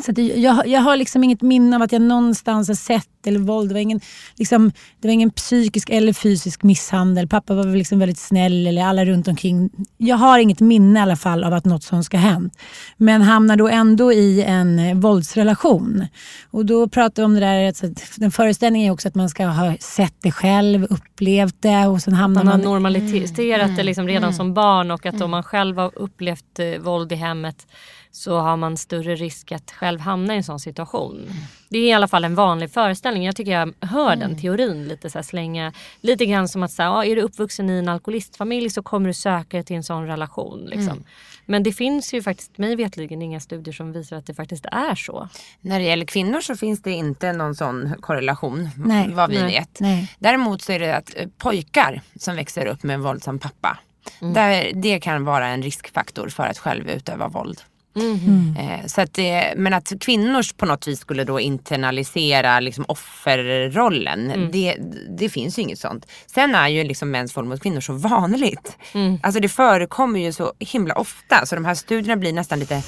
Så jag, jag har liksom inget minne av att jag någonstans har sett eller våld. Det var ingen, liksom, det var ingen psykisk eller fysisk misshandel. Pappa var liksom väldigt snäll, eller alla runt omkring. Jag har inget minne i alla fall av att något sånt ska ha hänt. Men hamnar då ändå i en eh, våldsrelation. Och då pratar vi om det där, alltså, den föreställningen är också att man ska ha sett det själv, upplevt det och sen hamnar man... Man har normaliserat mm, det liksom redan mm, som barn och att mm. om man själv har upplevt eh, våld i hemmet så har man större risk att själv hamna i en sån situation. Mm. Det är i alla fall en vanlig föreställning. Jag tycker jag hör mm. den teorin lite så slänga. Lite grann som att så här, är du uppvuxen i en alkoholistfamilj så kommer du söka dig till en sån relation. Liksom. Mm. Men det finns ju faktiskt mig vetligen inga studier som visar att det faktiskt är så. När det gäller kvinnor så finns det inte någon sån korrelation nej, vad vi nej, vet. Nej. Däremot så är det att eh, pojkar som växer upp med en våldsam pappa. Mm. Där, det kan vara en riskfaktor för att själv utöva våld. Mm. Eh, så att men att kvinnor på något vis skulle då internalisera liksom offerrollen, mm. det, det finns ju inget sånt. Sen är ju liksom mäns våld mot kvinnor så vanligt. Mm. Alltså det förekommer ju så himla ofta så de här studierna blir nästan lite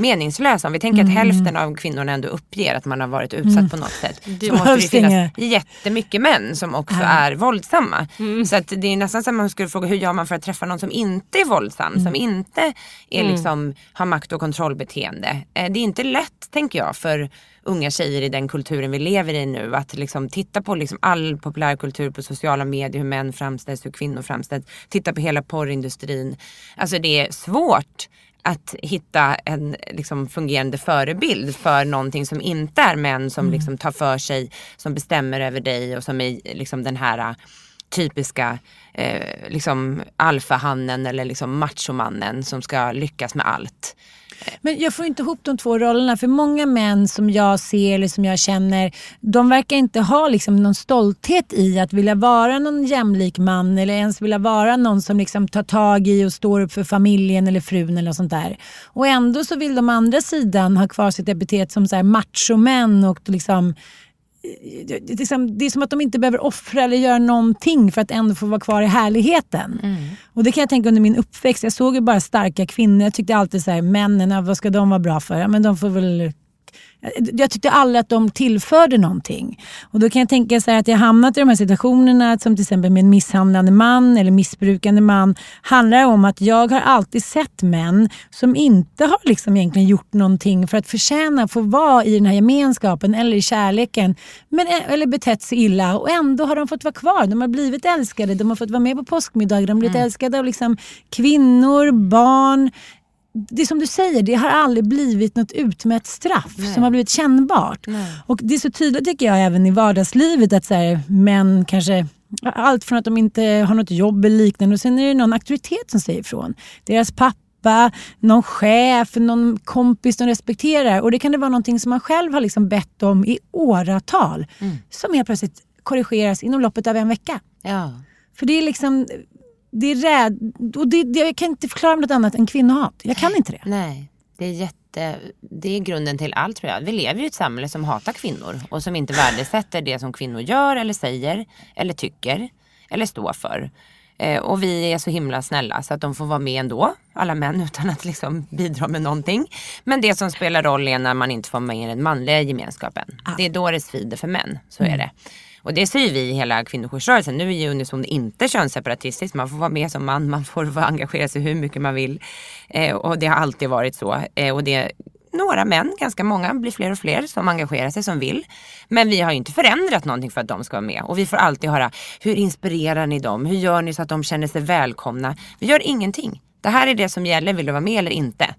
meningslösa. Om vi tänker mm. att hälften av kvinnorna ändå uppger att man har varit utsatt mm. på något sätt. Det så måste det finnas inga. jättemycket män som också ja. är våldsamma. Mm. Så att det är nästan som man skulle fråga hur gör man för att träffa någon som inte är våldsam, som mm. inte är mm. liksom, har makt och kontrollbeteende. Eh, det är inte lätt tänker jag för unga tjejer i den kulturen vi lever i nu. Att liksom titta på liksom all populärkultur på sociala medier, hur män framställs, hur kvinnor framställs. Titta på hela porrindustrin. Alltså det är svårt att hitta en liksom, fungerande förebild för någonting som inte är män som mm. liksom, tar för sig, som bestämmer över dig och som är liksom, den här typiska eh, liksom alfahannen eller liksom machomannen som ska lyckas med allt. Men jag får inte ihop de två rollerna för många män som jag ser eller som jag känner de verkar inte ha liksom någon stolthet i att vilja vara någon jämlik man eller ens vilja vara någon som liksom tar tag i och står upp för familjen eller frun eller något sånt där. Och ändå så vill de andra sidan ha kvar sitt epitet som så här machomän och liksom det, är som att de inte behöver offra eller göra någonting för att ändå få vara kvar i härligheten. Mm. Och Det kan jag tänka under min uppväxt. Jag såg ju bara starka kvinnor. Jag tyckte alltid så här, männen, vad ska de vara bra för? Ja, men de får väl jag tyckte aldrig att de tillförde någonting. Och då kan jag tänka så att jag hamnat i de här situationerna som till exempel med en misshandlande man eller missbrukande man handlar om att jag har alltid sett män som inte har liksom egentligen gjort någonting för att förtjäna att få vara i den här gemenskapen eller i kärleken men, eller betett sig illa och ändå har de fått vara kvar. De har blivit älskade, de har fått vara med på påskmiddagar, de har blivit mm. älskade av liksom kvinnor, barn, det är som du säger, det har aldrig blivit något utmätt straff Nej. som har blivit kännbart. Nej. Och Det är så tydligt tycker jag även i vardagslivet att så här, män kanske allt från att de inte har något jobb eller liknande och sen är det någon auktoritet som säger ifrån. Deras pappa, någon chef, någon kompis de respekterar. Och det kan det vara någonting som man själv har liksom bett om i åratal. Mm. Som helt plötsligt korrigeras inom loppet av en vecka. Ja. För det är liksom det är rädd, och det, det, jag kan inte förklara något annat än kvinnohat. Jag kan inte det. Nej, det är jätte, det är grunden till allt tror jag. Vi lever i ett samhälle som hatar kvinnor och som inte värdesätter det som kvinnor gör eller säger eller tycker eller står för. Eh, och vi är så himla snälla så att de får vara med ändå, alla män utan att liksom bidra med någonting. Men det som spelar roll är när man inte får med i den manliga gemenskapen. Ah. Det är då det svider för män, så mm. är det. Och det säger vi i hela kvinnojoursrörelsen. Nu är ju Unison inte könsseparatistiskt. Man får vara med som man, man får engagera sig hur mycket man vill. Eh, och det har alltid varit så. Eh, och det några män, ganska många, blir fler och fler som engagerar sig, som vill. Men vi har ju inte förändrat någonting för att de ska vara med. Och vi får alltid höra, hur inspirerar ni dem? Hur gör ni så att de känner sig välkomna? Vi gör ingenting. Det här är det som gäller, vill du vara med eller inte?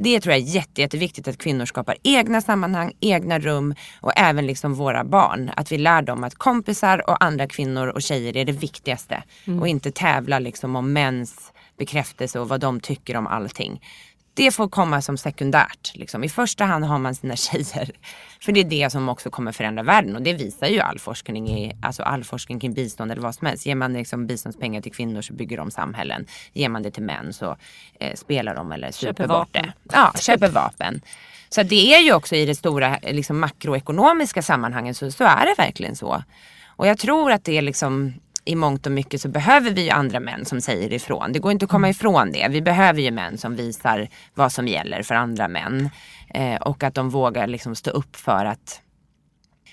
Det tror jag är jätte, jätteviktigt att kvinnor skapar egna sammanhang, egna rum och även liksom våra barn. Att vi lär dem att kompisar och andra kvinnor och tjejer är det viktigaste. Mm. Och inte tävla liksom om mäns bekräftelse och vad de tycker om allting det får komma som sekundärt. Liksom. I första hand har man sina tjejer. För det är det som också kommer förändra världen och det visar ju all forskning, i, alltså all forskning kring bistånd eller vad som helst. Ger man liksom biståndspengar till kvinnor så bygger de samhällen. Ger man det till män så eh, spelar de eller super bort det. Ja, köper vapen. Så det är ju också i det stora liksom, makroekonomiska sammanhanget så, så är det verkligen så. Och jag tror att det är liksom i mångt och mycket så behöver vi ju andra män som säger ifrån. Det går inte att komma mm. ifrån det. Vi behöver ju män som visar vad som gäller för andra män. Eh, och att de vågar liksom stå upp för att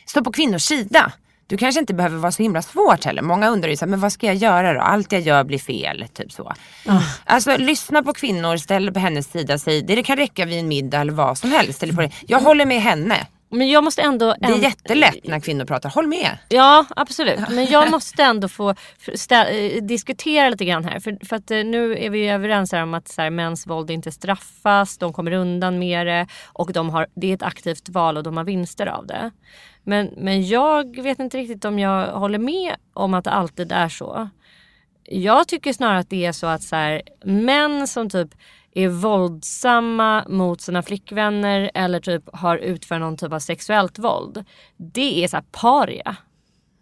stå på kvinnors sida. Du kanske inte behöver vara så himla svårt heller. Många undrar ju så här, men vad ska jag göra då? Allt jag gör blir fel. Typ så. Mm. Alltså lyssna på kvinnor, ställ på hennes sida. Säg, det kan räcka vid en middag eller vad som helst. Eller på det. Jag håller med henne. Men jag måste ändå... Det är jättelätt när kvinnor pratar, håll med. Ja absolut. Men jag måste ändå få eh, diskutera lite grann här. För, för att eh, nu är vi överens om att så här, mäns våld inte straffas, de kommer undan med det och de har, det är ett aktivt val och de har vinster av det. Men, men jag vet inte riktigt om jag håller med om att det alltid är så. Jag tycker snarare att det är så att så här, män som typ är våldsamma mot sina flickvänner eller typ har utfört någon typ av sexuellt våld. Det är så paria.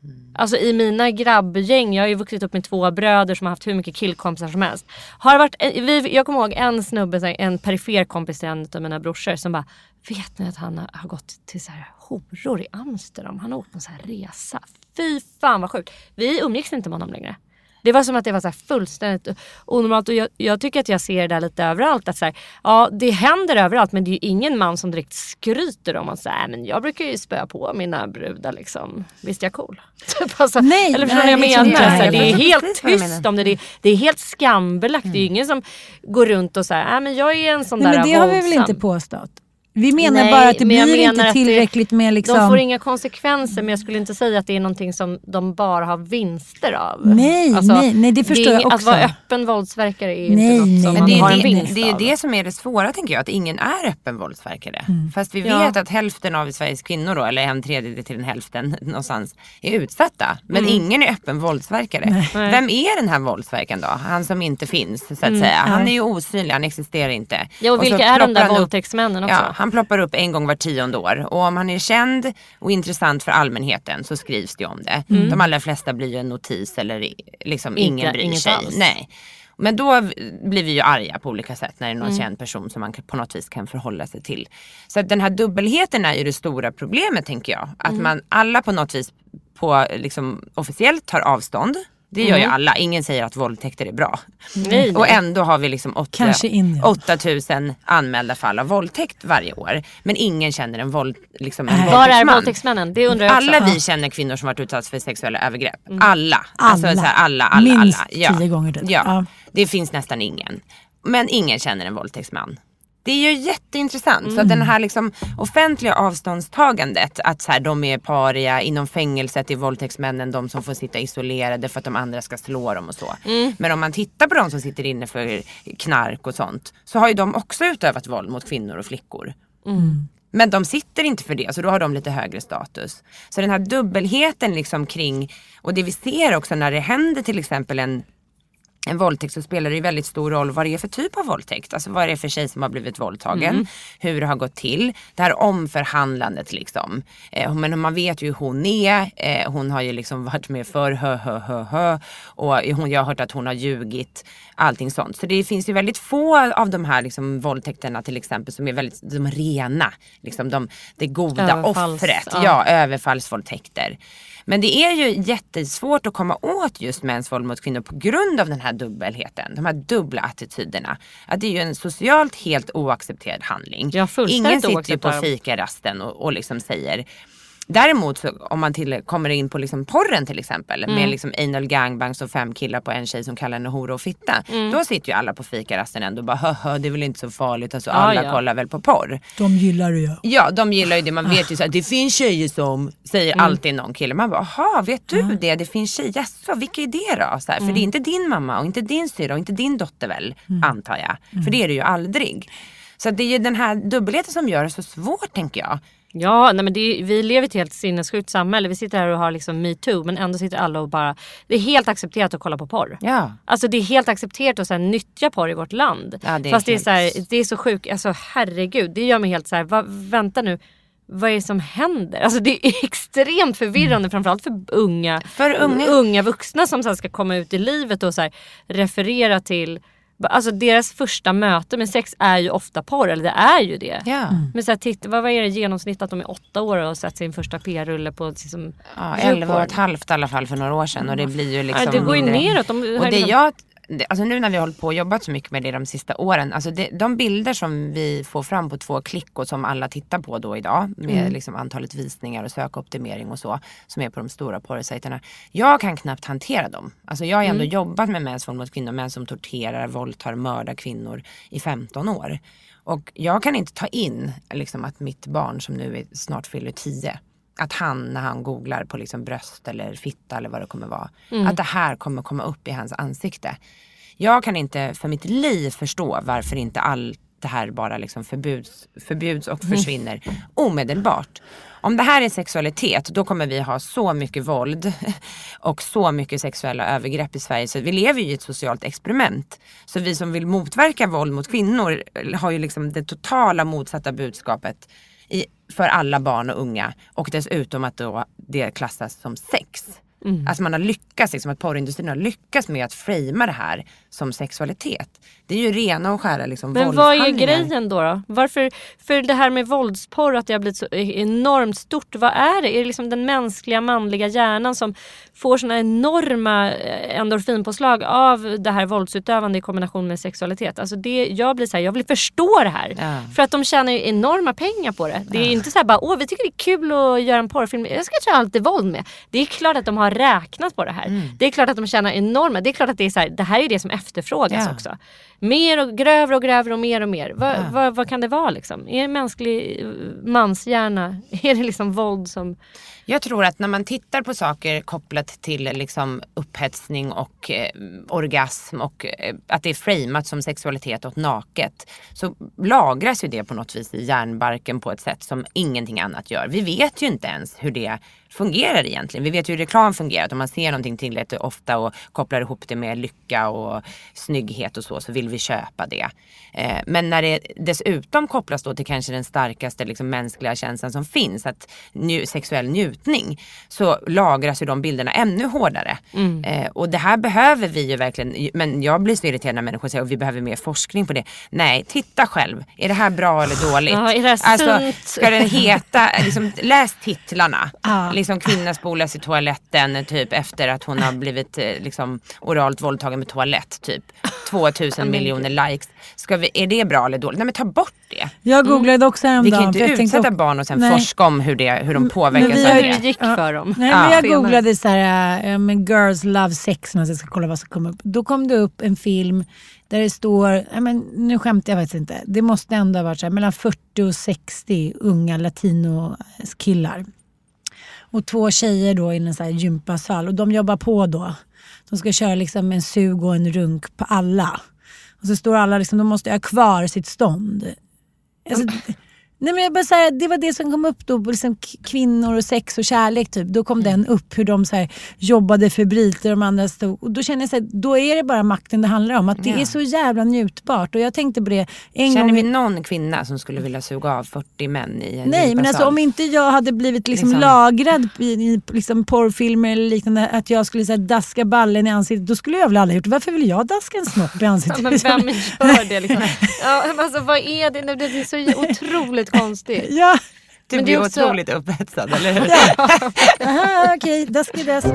Mm. Alltså i mina grabbgäng, jag har ju vuxit upp med två bröder som har haft hur mycket killkompisar som helst. Har varit, vi, jag kommer ihåg en snubbe, en perifer kompis till en av mina brorsor som bara Vet ni att han har, har gått till så här horor i Amsterdam? Han har åkt på en så här resa. Fy fan vad sjukt. Vi umgicks inte med honom längre. Det var som att det var så fullständigt onormalt och jag, jag, tycker att jag ser det där lite överallt. Att så här, ja, det händer överallt men det är ju ingen man som direkt skryter om att men jag brukar ju spöa på mina brudar liksom. Visst är jag cool? Typ, alltså, nej, eller förstår ni vad jag menar? Så här, det är helt tyst om det. Det är, det är helt skambelagt. Mm. Det är ju mm. ingen som går runt och säger, nej men jag är en sån nej, där Men det har vi väl inte påstått? Vi menar Nej, bara att det men blir inte att det- tillräckligt med liksom... De får inga konsekvenser men jag skulle inte säga att det är någonting som de bara har vinster av. Nej, nej, nej, det förstår är jag inget- Att också. vara öppen våldsverkare är Nej, inte något som nej, man Men det har är, en vinst det, det är av. ju det som är det svåra tänker jag, att ingen är öppen våldsverkare. Fast vi vet Ja. att hälften av Sveriges kvinnor då, eller en tredjedel till en hälften någonstans, är utsatta. Men ingen är öppen våldsverkare. Vem är den här våldsverkaren då? Han som inte finns så att säga. Han är ju osynlig, han existerar inte. Ja, och så vilka är de där våldtäktsmännen också? Ja, han ploppar upp en gång var tionde år och om han är känd och intressant för allmänheten så skrivs det om det. De allra flesta blir ju en notis eller liksom Mm. Inte- ingen bryr inget sig. alls. Nej. Men då blir vi ju arga på olika sätt när det är Mm. någon känd person som man på något vis kan förhålla sig till. Så den här dubbelheten är ju det stora problemet tänker jag. Att Mm. man alla på något vis på, liksom, officiellt tar avstånd. Det gör ju alla. Ingen säger att våldtäkter är bra. Mm. Nej, Och ändå har vi liksom åtta, Kanske Indien. 8000 anmälda fall av våldtäkt varje år. Men ingen känner en, våld, liksom en Nej. Var är våldtäktsman. våldtäktsmännen? Det undrar jag också. Alla vi känner kvinnor som varit utsatta för sexuella övergrepp. Alla. Alltså, Alla. så här, alla, alla, Minst alla. Ja. tio gånger det. Ja. Ja. Det finns nästan ingen. Men ingen känner en våldtäktsman. Det är ju jätteintressant. Så att den här liksom offentliga avståndstagandet, att så här, de är paria, inom fängelset är våldtäktsmännen de som får sitta isolerade för att de andra ska slå dem och så. Men om man tittar på de som sitter inne för knark och sånt så har ju de också utövat våld mot kvinnor och flickor. Men de sitter inte för det så då har de lite högre status. Så den här dubbelheten liksom kring, och det vi ser också när det händer till exempel en en våldtäkt så spelar det ju väldigt stor roll vad det är för typ av våldtäkt. Alltså vad det är för tjej som har blivit våldtagen. Hur det har gått till. Det här omförhandlandet liksom. Eh, men man vet ju hur hon är. Eh, hon har ju liksom varit med för hö hö hö hö. Och hon, jag har hört att hon har ljugit. Allting sånt. Så det finns ju väldigt få av de här liksom, våldtäkterna till exempel som är väldigt de rena. Liksom de, det goda Överfalls- offret. ja. Ja, överfallsvåldtäkter. Men det är ju jättesvårt att komma åt just mäns våld mot kvinnor på grund av den här dubbelheten. De här dubbla attityderna. Att det är ju en socialt helt oaccepterad handling. Ja, Ingen sitter ju på fikarasten och, och liksom säger Däremot så, om man till, kommer in på liksom porren till exempel Mm. med liksom anal gangbangs och fem killar på en tjej som kallar henne hora och fitta. Mm. Då sitter ju alla på fikarasten ändå och bara hö det är väl inte så farligt. Alltså, Ja, alla ja. kollar väl på porr. De gillar det ju. Ja de gillar ju det, man vet ju så att det finns tjejer som säger Mm. alltid någon kille. Man bara, aha vet du det? Det finns tjejer, Jaså, vilka är det då? Så här, För Mm. det är inte din mamma och inte din syrra och inte din dotter väl, antar jag. Mm. För det är det ju aldrig. Så det är ju den här dubbelheten som gör det så svårt tänker jag. Ja, nej men är, vi lever i ett helt sinnessjukt samhälle. Vi sitter här och har liksom metoo men ändå sitter alla och bara... Det är helt accepterat att kolla på porr. Ja. Alltså det är helt accepterat att så här, nyttja porr i vårt land. Ja, det är Fast det är, helt- så här, det är så sjukt, alltså herregud. Det gör mig helt så här, va, vänta nu. Vad är det som händer? Alltså det är extremt förvirrande framförallt för unga, För unga. vuxna som sen ska komma ut i livet och så referera till Alltså deras första möte med sex är ju ofta porr, eller det är ju det. Ja. Men så här, titta, vad, vad är det genomsnitt att de är åtta år och har sett sin första p-rulle på liksom, Ja? 11 och ett halvt i alla fall för några år sedan och det blir ju liksom Ja, det går ju mindre. neråt. De Och det liksom- jag, alltså nu när vi har hållit på och jobbat så mycket med det de sista åren, alltså det, de bilder som vi får fram på två klick och som alla tittar på då idag med Mm. liksom antalet visningar och sökoptimering och så som är på de stora porrsajterna. Jag kan knappt hantera dem. Alltså jag har ändå Mm. jobbat med mäns våld mot kvinnor, män som torterar, våldtar, mördar kvinnor i 15 år. Och jag kan inte ta in liksom, att mitt barn som nu är snart fyller 10 att han när han googlar på liksom bröst eller fitta eller vad det kommer vara. Att det här kommer komma upp i hans ansikte. Jag kan inte för mitt liv förstå varför inte allt det här bara liksom förbjuds, förbjuds och försvinner omedelbart. Om det här är sexualitet då kommer vi ha så mycket våld och så mycket sexuella övergrepp i Sverige så vi lever ju i ett socialt experiment. Så vi som vill motverka våld mot kvinnor har ju liksom det totala motsatta budskapet i, för alla barn och unga. Och dessutom att då det klassas som sex. Alltså man har lyckats, liksom, att porrindustrin har lyckats med att framea det här som sexualitet. Det är ju rena och skära liksom, Men vad är grejen då? då? Varför, för det här med våldsporr, att det har blivit så enormt stort. Vad är det? Är det liksom den mänskliga manliga hjärnan som får såna enorma eh, endorfinpåslag av det här våldsutövande i kombination med sexualitet. Alltså det, jag blir så här, jag vill förstå det här. Ja. För att de tjänar ju enorma pengar på det. Det är inte så här bara, åh vi tycker det är kul att göra en porrfilm. Jag ska köra lite våld med. Det är klart att de har räknat på det här. Det är klart att de tjänar enorma. Det är klart att det är så här, det här är det som efterfrågas Ja. också. Mer och grövre och grövre och mer och mer. Vad, vad, vad kan det vara liksom? Är det mänsklig eh, manshjärna? Är det liksom våld som... Jag tror att när man tittar på saker kopplat till liksom upphetsning och eh, orgasm och eh, att det är framat som sexualitet och naket så lagras ju det på något vis i hjärnbarken på ett sätt som ingenting annat gör. Vi vet ju inte ens hur det fungerar egentligen. Vi vet ju hur reklam fungerar. Att om man ser någonting tillräckligt ofta och kopplar ihop det med lycka och snygghet och så, så vill vi köpa det. Eh, men när det dessutom kopplas då till kanske den starkaste liksom, mänskliga känslan som finns, att nju- sexuell njutning, så lagras ju de bilderna ännu hårdare. Eh, och det här behöver vi ju verkligen, men jag blir så irriterad när människor säger att vi behöver mer forskning på det. Nej, titta själv. Är det här bra eller dåligt? Ja, är det alltså, sunt? ska den heta, liksom, läs titlarna. Ja. Liksom kvinna spolas i toaletten typ efter att hon har blivit eh, liksom, oralt våldtagen med toalett. Typ 2000 miljoner likes. Ska vi, är det bra eller dåligt? Nej men ta bort det. Jag googlade också Vi häromdagen. kan ju inte utsätta också- barn och sen Nej. forska om hur, det, hur de påverkas vi av har Hur det gick Ja. för dem. Nej, Ja. men jag Senare. googlade så här, äh, men girls love sex, men jag ska kolla vad som kom upp. Då kom det upp en film där det står, ja, men, nu skämtar jag faktiskt inte, det måste ändå ha varit så här, mellan 40 och 60 unga latino-killar. Och två tjejer då i en så här gympasal och de jobbar på då. De ska köra liksom en sug och en runk på alla. Och så står alla liksom, de måste ha kvar sitt stånd. Alltså, nej men jag bara säga, det var det som kom upp då, liksom kvinnor och sex och kärlek typ. Då kom den upp, hur de så här, jobbade febrilt och de andra stod. Och då känner jag så här, då är det bara makten det handlar om. Att det Ja. är så jävla njutbart. Och jag tänkte på det en Känner gång. vi någon kvinna som skulle vilja suga av 40 män i en Nej, men alltså om inte jag hade blivit liksom Liksom- lagrad i, i liksom porrfilmer eller liknande, att jag skulle så här, daska ballen i ansiktet, då skulle jag väl aldrig gjort det. Varför vill jag daska en snopp i Ja, ansiktet? men vem gör det liksom? Ja, alltså, vad är det? Det är så otroligt konstigt. ja, Du men blir också- otroligt upphetsad, eller hur? aha, okej, dask är dask.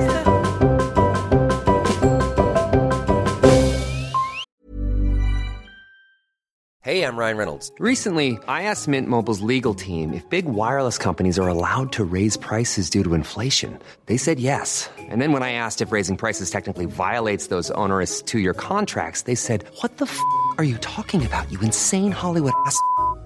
Hey, I'm Ryan Reynolds. Recently, I asked Mint Mobile's legal team if big wireless companies are allowed to raise prices due to inflation. They said yes. And then when I asked if raising prices technically violates those onerous two year contracts, they said, What the f are you talking about, you insane Hollywood ass?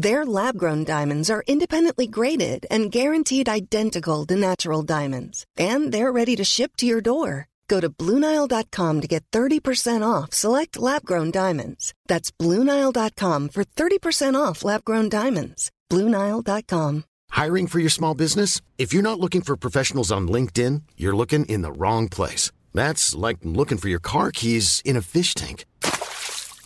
Their lab grown diamonds are independently graded and guaranteed identical to natural diamonds, and they're ready to ship to your door. Go to BlueNile.com to get 30% off select lab grown diamonds. That's BlueNile.com for 30% off lab grown diamonds. BlueNile.com. Hiring for your small business? If you're not looking for professionals on LinkedIn, you're looking in the wrong place. That's like looking for your car keys in a fish tank.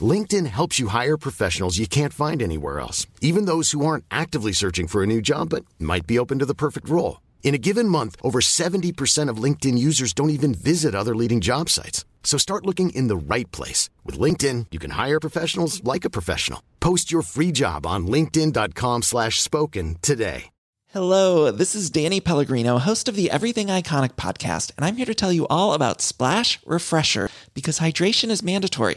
LinkedIn helps you hire professionals you can't find anywhere else, even those who aren't actively searching for a new job but might be open to the perfect role. In a given month, over 70% of LinkedIn users don't even visit other leading job sites. So start looking in the right place. With LinkedIn, you can hire professionals like a professional. Post your free job on linkedin.com slash spoken today. Hello, this is Danny Pellegrino, host of the Everything Iconic podcast, and I'm here to tell you all about Splash Refresher because hydration is mandatory,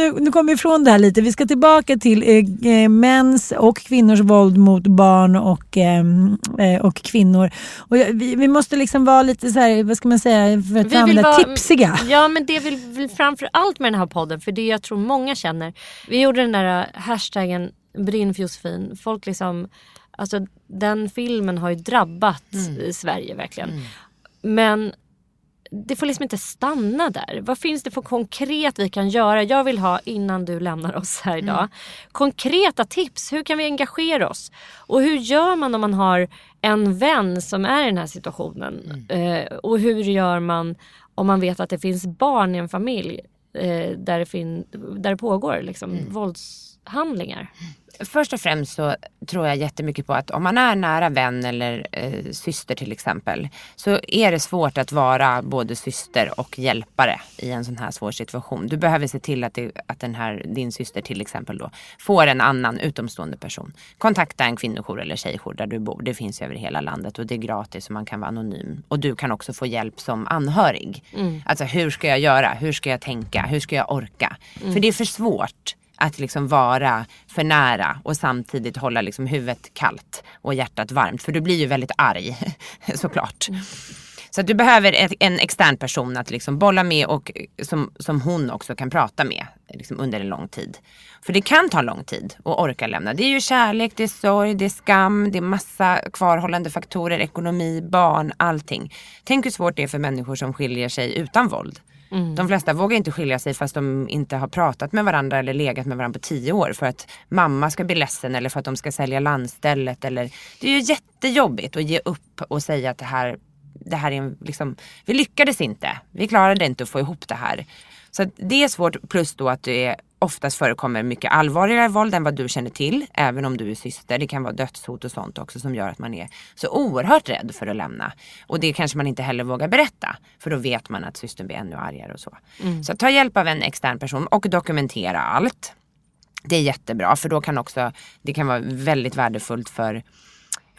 Nu, nu kommer vi ifrån det här lite. Vi ska tillbaka till eh, eh mäns och kvinnors våld mot barn och, eh, eh och kvinnor. Och vi, vi, måste liksom vara lite så här, vad ska man säga, för att vi använda vara, tipsiga. Ja men det vill vi framför allt med den här podden, för det jag tror många känner. Vi gjorde den där hashtaggen Brinn för Josefin. Folk liksom, alltså den filmen har ju drabbat mm. Sverige verkligen. Mm. Men det får liksom inte stanna där. Vad finns det för konkret vi kan göra? Jag vill ha, innan du lämnar oss här idag, mm. konkreta tips. Hur kan vi engagera oss? Och hur gör man om man har en vän som är i den här situationen? Mm. Eh, och hur gör man om man vet att det finns barn i en familj eh, där, det fin- där det pågår liksom, mm. Våldshandlingar? Först och främst så tror jag jättemycket på att om man är nära vän eller eh, syster till exempel så är det svårt att vara både syster och hjälpare i en sån här svår situation. Du behöver se till att, det, att den här, din syster till exempel då får en annan utomstående person. Kontakta en kvinnojour eller tjejjour där du bor. Det finns över hela landet och det är gratis och man kan vara anonym. Och du kan också få hjälp som anhörig. Mm. Alltså hur ska jag göra? Hur ska jag tänka? Hur ska jag orka? Mm. För det är för svårt att liksom vara för nära och samtidigt hålla liksom huvudet kallt och hjärtat varmt. För du blir ju väldigt arg såklart. Mm. Så att du behöver en extern person att liksom bolla med och som, som hon också kan prata med liksom under en lång tid. För det kan ta lång tid att orka lämna. Det är ju kärlek, det är sorg, det är skam, det är massa kvarhållande faktorer, ekonomi, barn, allting. Tänk hur svårt det är för människor som skiljer sig utan våld. Mm. De flesta vågar inte skilja sig fast de inte har pratat med varandra eller legat med varandra på tio år för att mamma ska bli ledsen eller för att de ska sälja landstället. Eller... Det är ju jättejobbigt att ge upp och säga att det här, det här är en, liksom, vi lyckades inte. Vi klarade inte att få ihop det här. Så det är svårt plus då att du är oftast förekommer mycket allvarligare våld än vad du känner till. Även om du är syster. Det kan vara dödshot och sånt också som gör att man är så oerhört rädd för att lämna. Och det kanske man inte heller vågar berätta. För då vet man att systern blir ännu argare och så. Mm. Så ta hjälp av en extern person och dokumentera allt. Det är jättebra för då kan också, det kan vara väldigt värdefullt för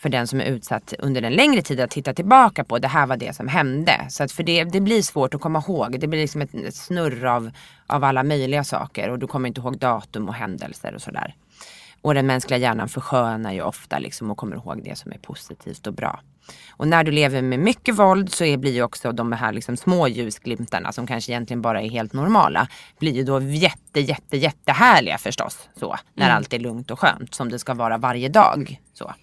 för den som är utsatt under en längre tid att titta tillbaka på det här var det som hände. Så att för det, det blir svårt att komma ihåg. Det blir liksom ett, ett snurr av, av alla möjliga saker och du kommer inte ihåg datum och händelser och sådär. Och den mänskliga hjärnan förskönar ju ofta liksom och kommer ihåg det som är positivt och bra. Och när du lever med mycket våld så är, blir ju också de här liksom små ljusglimtarna som kanske egentligen bara är helt normala. Blir ju då jätte, jätte, jättehärliga förstås. Så, när mm. allt är lugnt och skönt som det ska vara varje dag. Så.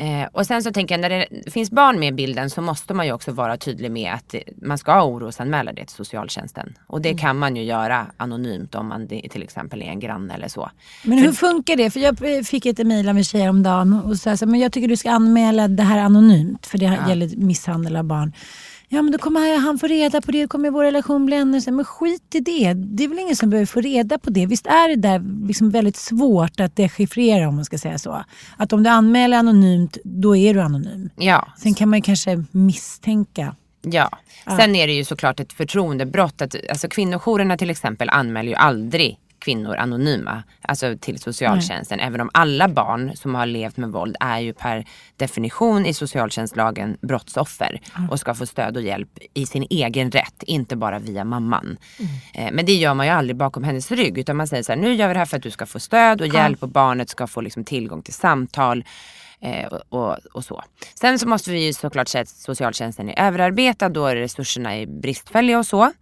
Eh, och sen så tänker jag när det finns barn med i bilden så måste man ju också vara tydlig med att man ska orosanmäla det till socialtjänsten. Och det mm. kan man ju göra anonymt om man till exempel är en granne eller så. Men hur funkar det? För jag fick ett mejl av en tjej om dagen och sa så men jag tycker du ska anmäla det här anonymt för det ja. gäller misshandel av barn. Ja men då kommer han få reda på det, då kommer vår relation bli ännu sämre. Men skit i det. Det är väl ingen som behöver få reda på det. Visst är det där liksom väldigt svårt att dechiffrera om man ska säga så. Att om du anmäler anonymt, då är du anonym. Ja. Sen kan man kanske misstänka Ja, sen är det ju såklart ett förtroendebrott. Att, alltså kvinnojourerna till exempel anmäler ju aldrig kvinnor anonyma, alltså till socialtjänsten. Nej. Även om alla barn som har levt med våld är ju per definition i socialtjänstlagen brottsoffer mm. och ska få stöd och hjälp i sin egen rätt, inte bara via mamman. Mm. Eh, men det gör man ju aldrig bakom hennes rygg utan man säger så här, nu gör vi det här för att du ska få stöd och hjälp och barnet ska få liksom tillgång till samtal Eh, och, och, så. Sen så måste vi ju såklart säga att socialtjänsten är överarbetad, då resurserna är bristfälliga och så.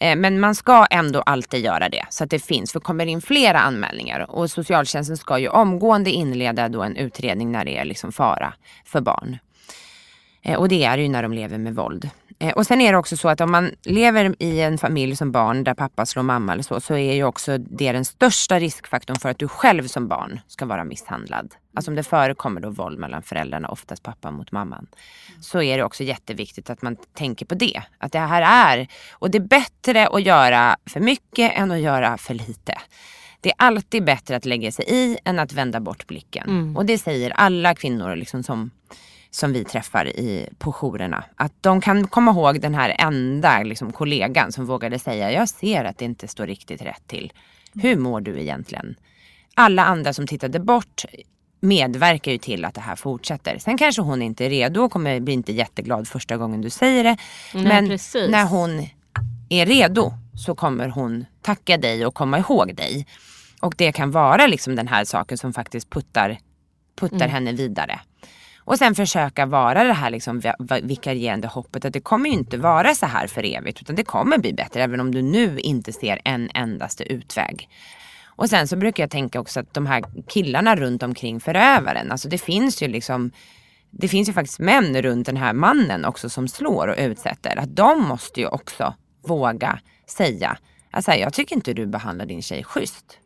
Eh, men man ska ändå alltid göra det så att det finns. För kommer det in flera anmälningar och socialtjänsten ska ju omgående inleda då en utredning när det är liksom fara för barn. Eh, och det är ju när de lever med våld. Eh, och sen är det också så att om man lever i en familj som barn där pappa slår mamma eller så, så är ju också det den största riskfaktorn för att du själv som barn ska vara misshandlad. Alltså om det förekommer då våld mellan föräldrarna, oftast pappa mot mamman, så är det också jätteviktigt att man tänker på det. Att det här är, och det är bättre att göra för mycket än att göra för lite. Det är alltid bättre att lägga sig i än att vända bort blicken. Mm. Och det säger alla kvinnor liksom som som vi träffar i, på jourerna. Att de kan komma ihåg den här enda liksom, kollegan som vågade säga, jag ser att det inte står riktigt rätt till. Hur mår du egentligen? Alla andra som tittade bort medverkar ju till att det här fortsätter. Sen kanske hon inte är redo och kommer bli inte jätteglad första gången du säger det. Nej, men precis. när hon är redo så kommer hon tacka dig och komma ihåg dig. Och det kan vara liksom den här saken som faktiskt puttar, puttar Mm. henne vidare. Och sen försöka vara det här liksom vikarierande hoppet att det kommer ju inte vara så här för evigt utan det kommer bli bättre även om du nu inte ser en endaste utväg. Och sen så brukar jag tänka också att de här killarna runt omkring förövaren, alltså det finns ju liksom det finns ju faktiskt män runt den här mannen också som slår och utsätter. Att de måste ju också våga säga, alltså jag tycker inte du behandlar din tjej schysst.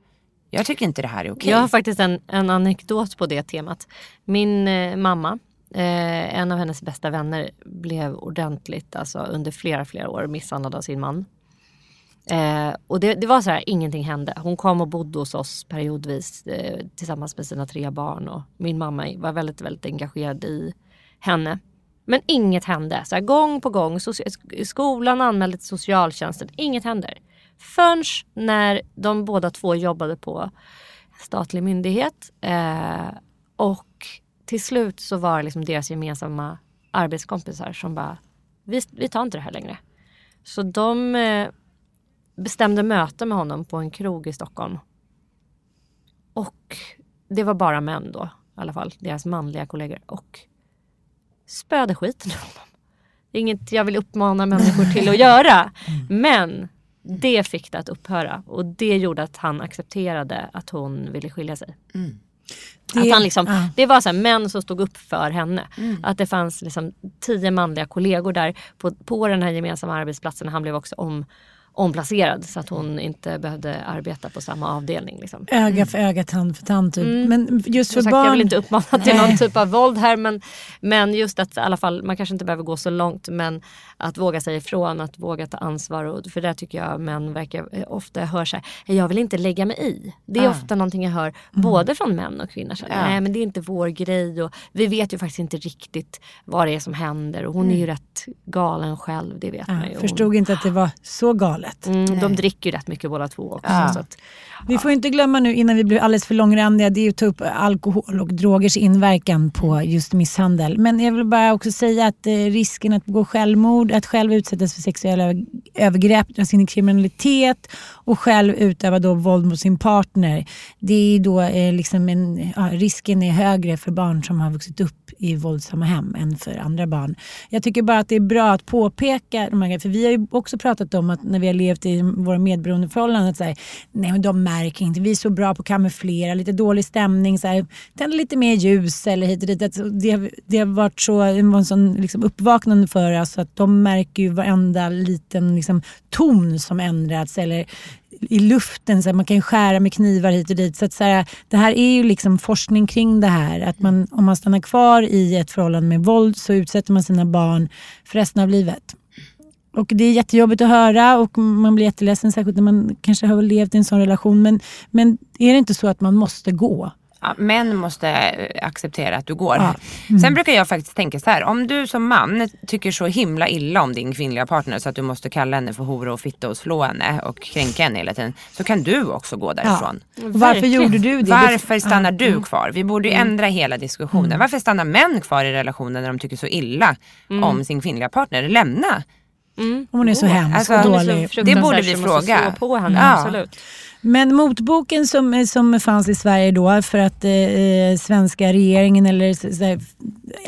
Jag tycker inte det här är okej. Jag har faktiskt en, en anekdot på det temat. Min eh, mamma, eh, en av hennes bästa vänner, blev ordentligt, alltså under flera, flera år misshandlad av sin man. Eh, och det, det var så här, ingenting hände. Hon kom och bodde hos oss periodvis eh, tillsammans med sina tre barn. Och min mamma var väldigt, väldigt engagerad i henne. Men inget hände. Så här, gång på gång. soci- skolan anmälde till socialtjänsten. Inget händer. Förrän när de båda två jobbade på statlig myndighet. Eh, och till slut så var det liksom deras gemensamma arbetskompisar som bara, vi, vi tar inte det här längre. Så de eh, bestämde möte med honom på en krog i Stockholm. Och det var bara män då, i alla fall, deras manliga kollegor. Och spöade skiten ur honom. Inget jag vill uppmana människor till att göra. Men det fick det att upphöra och det gjorde att han accepterade att hon ville skilja sig. Det- att han liksom, ja. Det var så här, män som stod upp för henne. Mm. Att det fanns liksom tio manliga kollegor där på, på den här gemensamma arbetsplatsen. Han blev också om, omplacerad så att hon inte behövde arbeta på samma avdelning. Liksom. Öga för öga, tand för tand. Typ. Mm. Men just för sagt, barn... Jag vill inte uppmana till någon typ av våld här men, men just att i alla fall, man kanske inte behöver gå så långt men att våga säga ifrån, att våga ta ansvar. Och, för där tycker jag män verkar eh, ofta hör så här, jag vill inte lägga mig i. Det är Ja. ofta någonting jag hör både från män och kvinnor. Så, här. Nej men det är inte vår grej och vi vet ju faktiskt inte riktigt vad det är som händer och hon är ju rätt galen själv, det vet man ju. Hon- förstod inte att det var så galet. Mm, de dricker ju rätt mycket båda två också. Ja. Så att, Vi får inte glömma nu innan vi blir alldeles för långrandiga, det är att ta upp alkohol och drogers inverkan på just misshandel. Men jag vill bara också säga att eh, risken att begå självmord, att själv utsättas för sexuella över- övergrepp, dras in i kriminalitet och själv utöva då våld mot sin partner. Det är då eh, liksom en, ja, risken är högre för barn som har vuxit upp i våldsamma hem än för andra barn. Jag tycker bara att det är bra att påpeka de här grejerna, för vi har ju också pratat om att när vi har levt i våra medberoendeförhållanden, att så här, nej men de märker inte, vi är så bra på att kamouflera, lite dålig stämning, så här, tända lite mer ljus eller hit och dit. Alltså, det, har- det har varit så, var en sån liksom uppvaknande för oss att de märker ju varenda liten liksom, ton som ändrats eller i luften, så här, man kan ju skära med knivar hit och dit. Så att, så här, det här är ju liksom forskning kring det här. Att man, om man stannar kvar i ett förhållande med våld så utsätter man sina barn för resten av livet. Och Det är jättejobbigt att höra och man blir jätteledsen särskilt när man kanske har levt i en sån relation. Men, men är det inte så att man måste gå? Ja, män måste eh, acceptera att du går. Ja. Mm. Sen brukar jag faktiskt tänka så här, om du som man tycker så himla illa om din kvinnliga partner så att du måste kalla henne för hora och fitta och slå henne och kränka henne hela tiden. Så kan du också gå därifrån. Och varför gjorde du det? Varför stannar Ja. du Mm. kvar? Vi borde ju ändra hela diskussionen. Mm. Varför stannar män kvar i relationen när de tycker så illa Mm. om sin kvinnliga partner? Lämna! Om hon är så hemsk Alltså, och dålig. Det borde vi fråga. slå på henne, Ja. absolut. Men motboken som, eh, som fanns i Sverige då för att eh, eh svenska regeringen eller så, så här,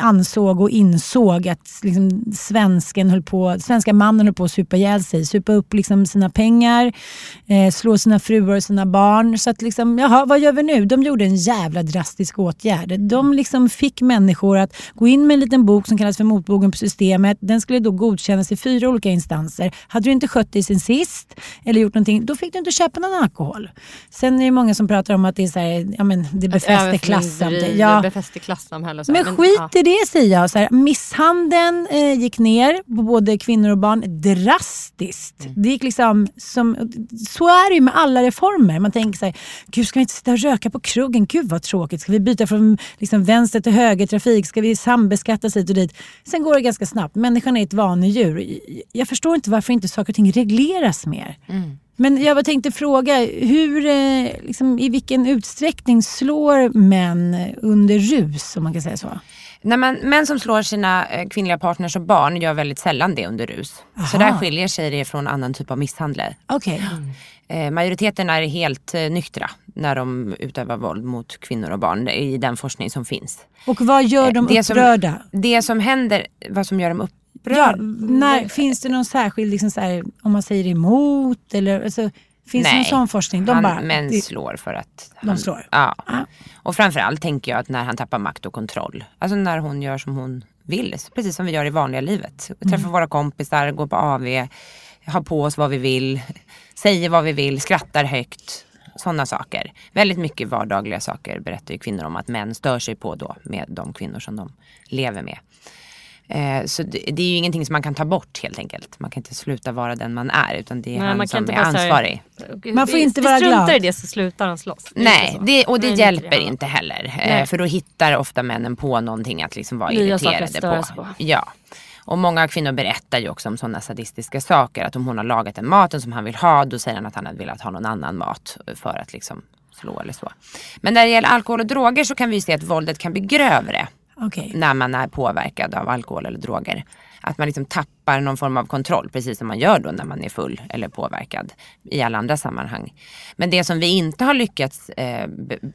ansåg och insåg att liksom, svensken höll på, svenska mannen höll på att supa ihjäl sig. Supa upp liksom, sina pengar, eh, slå sina fruar och sina barn. Så att liksom, jaha, vad gör vi nu? De gjorde en jävla drastisk åtgärd. De liksom fick människor att gå in med en liten bok som kallas för motboken på systemet. Den skulle då godkännas i fyra olika instanser. Hade du inte skött dig sen sist eller gjort någonting, då fick du inte köpa någon alkohol. Sen är det många som pratar om att det är så här, ja, men det befäster klassamhället. Ja. Befäster klassamhälle. Men skit i det säger jag. Så här, misshandeln eh, gick ner på både kvinnor och barn drastiskt. Det gick liksom som, så är det ju med alla reformer. Man tänker så här, gud ska vi inte sitta och röka på krogen? Gud vad tråkigt. Ska vi byta från liksom, vänster till höger trafik? Ska vi sambeskattas hit och dit? Sen går det ganska snabbt. Människan är ett vanedjur. Jag förstår inte varför inte saker och ting regleras mer. Men jag tänkte fråga, hur, eh, liksom, i vilken utsträckning slår män under rus om man kan säga så? När man, män som slår sina eh, kvinnliga partners och barn gör väldigt sällan det under rus. Så Aha. där skiljer sig det från annan typ av misshandel. Okej. Eh, majoriteten är helt eh, nyktra när de utövar våld mot kvinnor och barn i den forskning som finns. Och vad gör de det som- upprörda? Det som händer, vad som gör dem Ja, upprörda? när, finns det någon särskild, liksom så här, om man säger emot eller alltså, finns det någon Nej. sån forskning? De han, bara, män det- slår för att... De han, slår? Ja. Ah. Och framförallt tänker jag att när han tappar makt och kontroll. Alltså när hon gör som hon vill. Precis som vi gör i vanliga livet. Träffar Mm. våra kompisar, går på AV, har på oss vad vi vill, säger vad vi vill, skrattar högt. Sådana saker. Väldigt mycket vardagliga saker berättar ju kvinnor om att män stör sig på då med de kvinnor som de lever med. Eh, så det, det är ju ingenting som man kan ta bort helt enkelt. Man kan inte sluta vara den man är utan det är Nej, han man kan som inte är så här- ansvarig. Man får inte vara struntar glad. i det så slutar han slåss. Nej, inte det, och det Nej, hjälper det. inte heller. Eh, för då hittar ofta männen på någonting att liksom vara Nya irriterade på. på. Ja. Och många kvinnor berättar ju också om sådana sadistiska saker. Att om hon har lagat den maten som han vill ha då säger han att han hade velat ha någon annan mat för att liksom slå eller så. Men när det gäller alkohol och droger så kan vi se att våldet kan bli grövre okay. när man är påverkad av alkohol eller droger. Att man liksom tappar någon form av kontroll, precis som man gör då när man är full eller påverkad i alla andra sammanhang. Men det som vi inte har lyckats eh,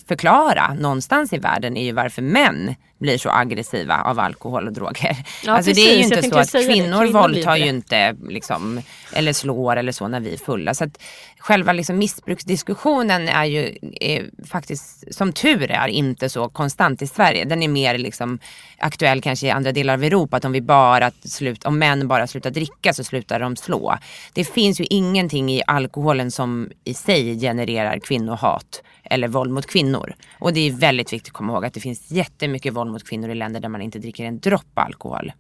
förklara någonstans i världen är ju varför män blir så aggressiva av alkohol och droger. Ja, alltså det är ju precis. Inte så att kvinnor, Kvinnor våldtar ju inte liksom, eller slår eller så när vi är fulla. Så att själva liksom missbruksdiskussionen är ju är faktiskt, som tur är, inte så konstant i Sverige. Den är mer liksom aktuell kanske i andra delar av Europa. Att om, vi bara slut, om män bara slutar dricka så slutar de slå. Det finns ju ingenting i alkoholen som i sig genererar kvinnohat eller våld mot kvinnor. Och det är väldigt viktigt att komma ihåg att det finns jättemycket våld mot kvinnor i länder där man inte dricker en droppe alkohol.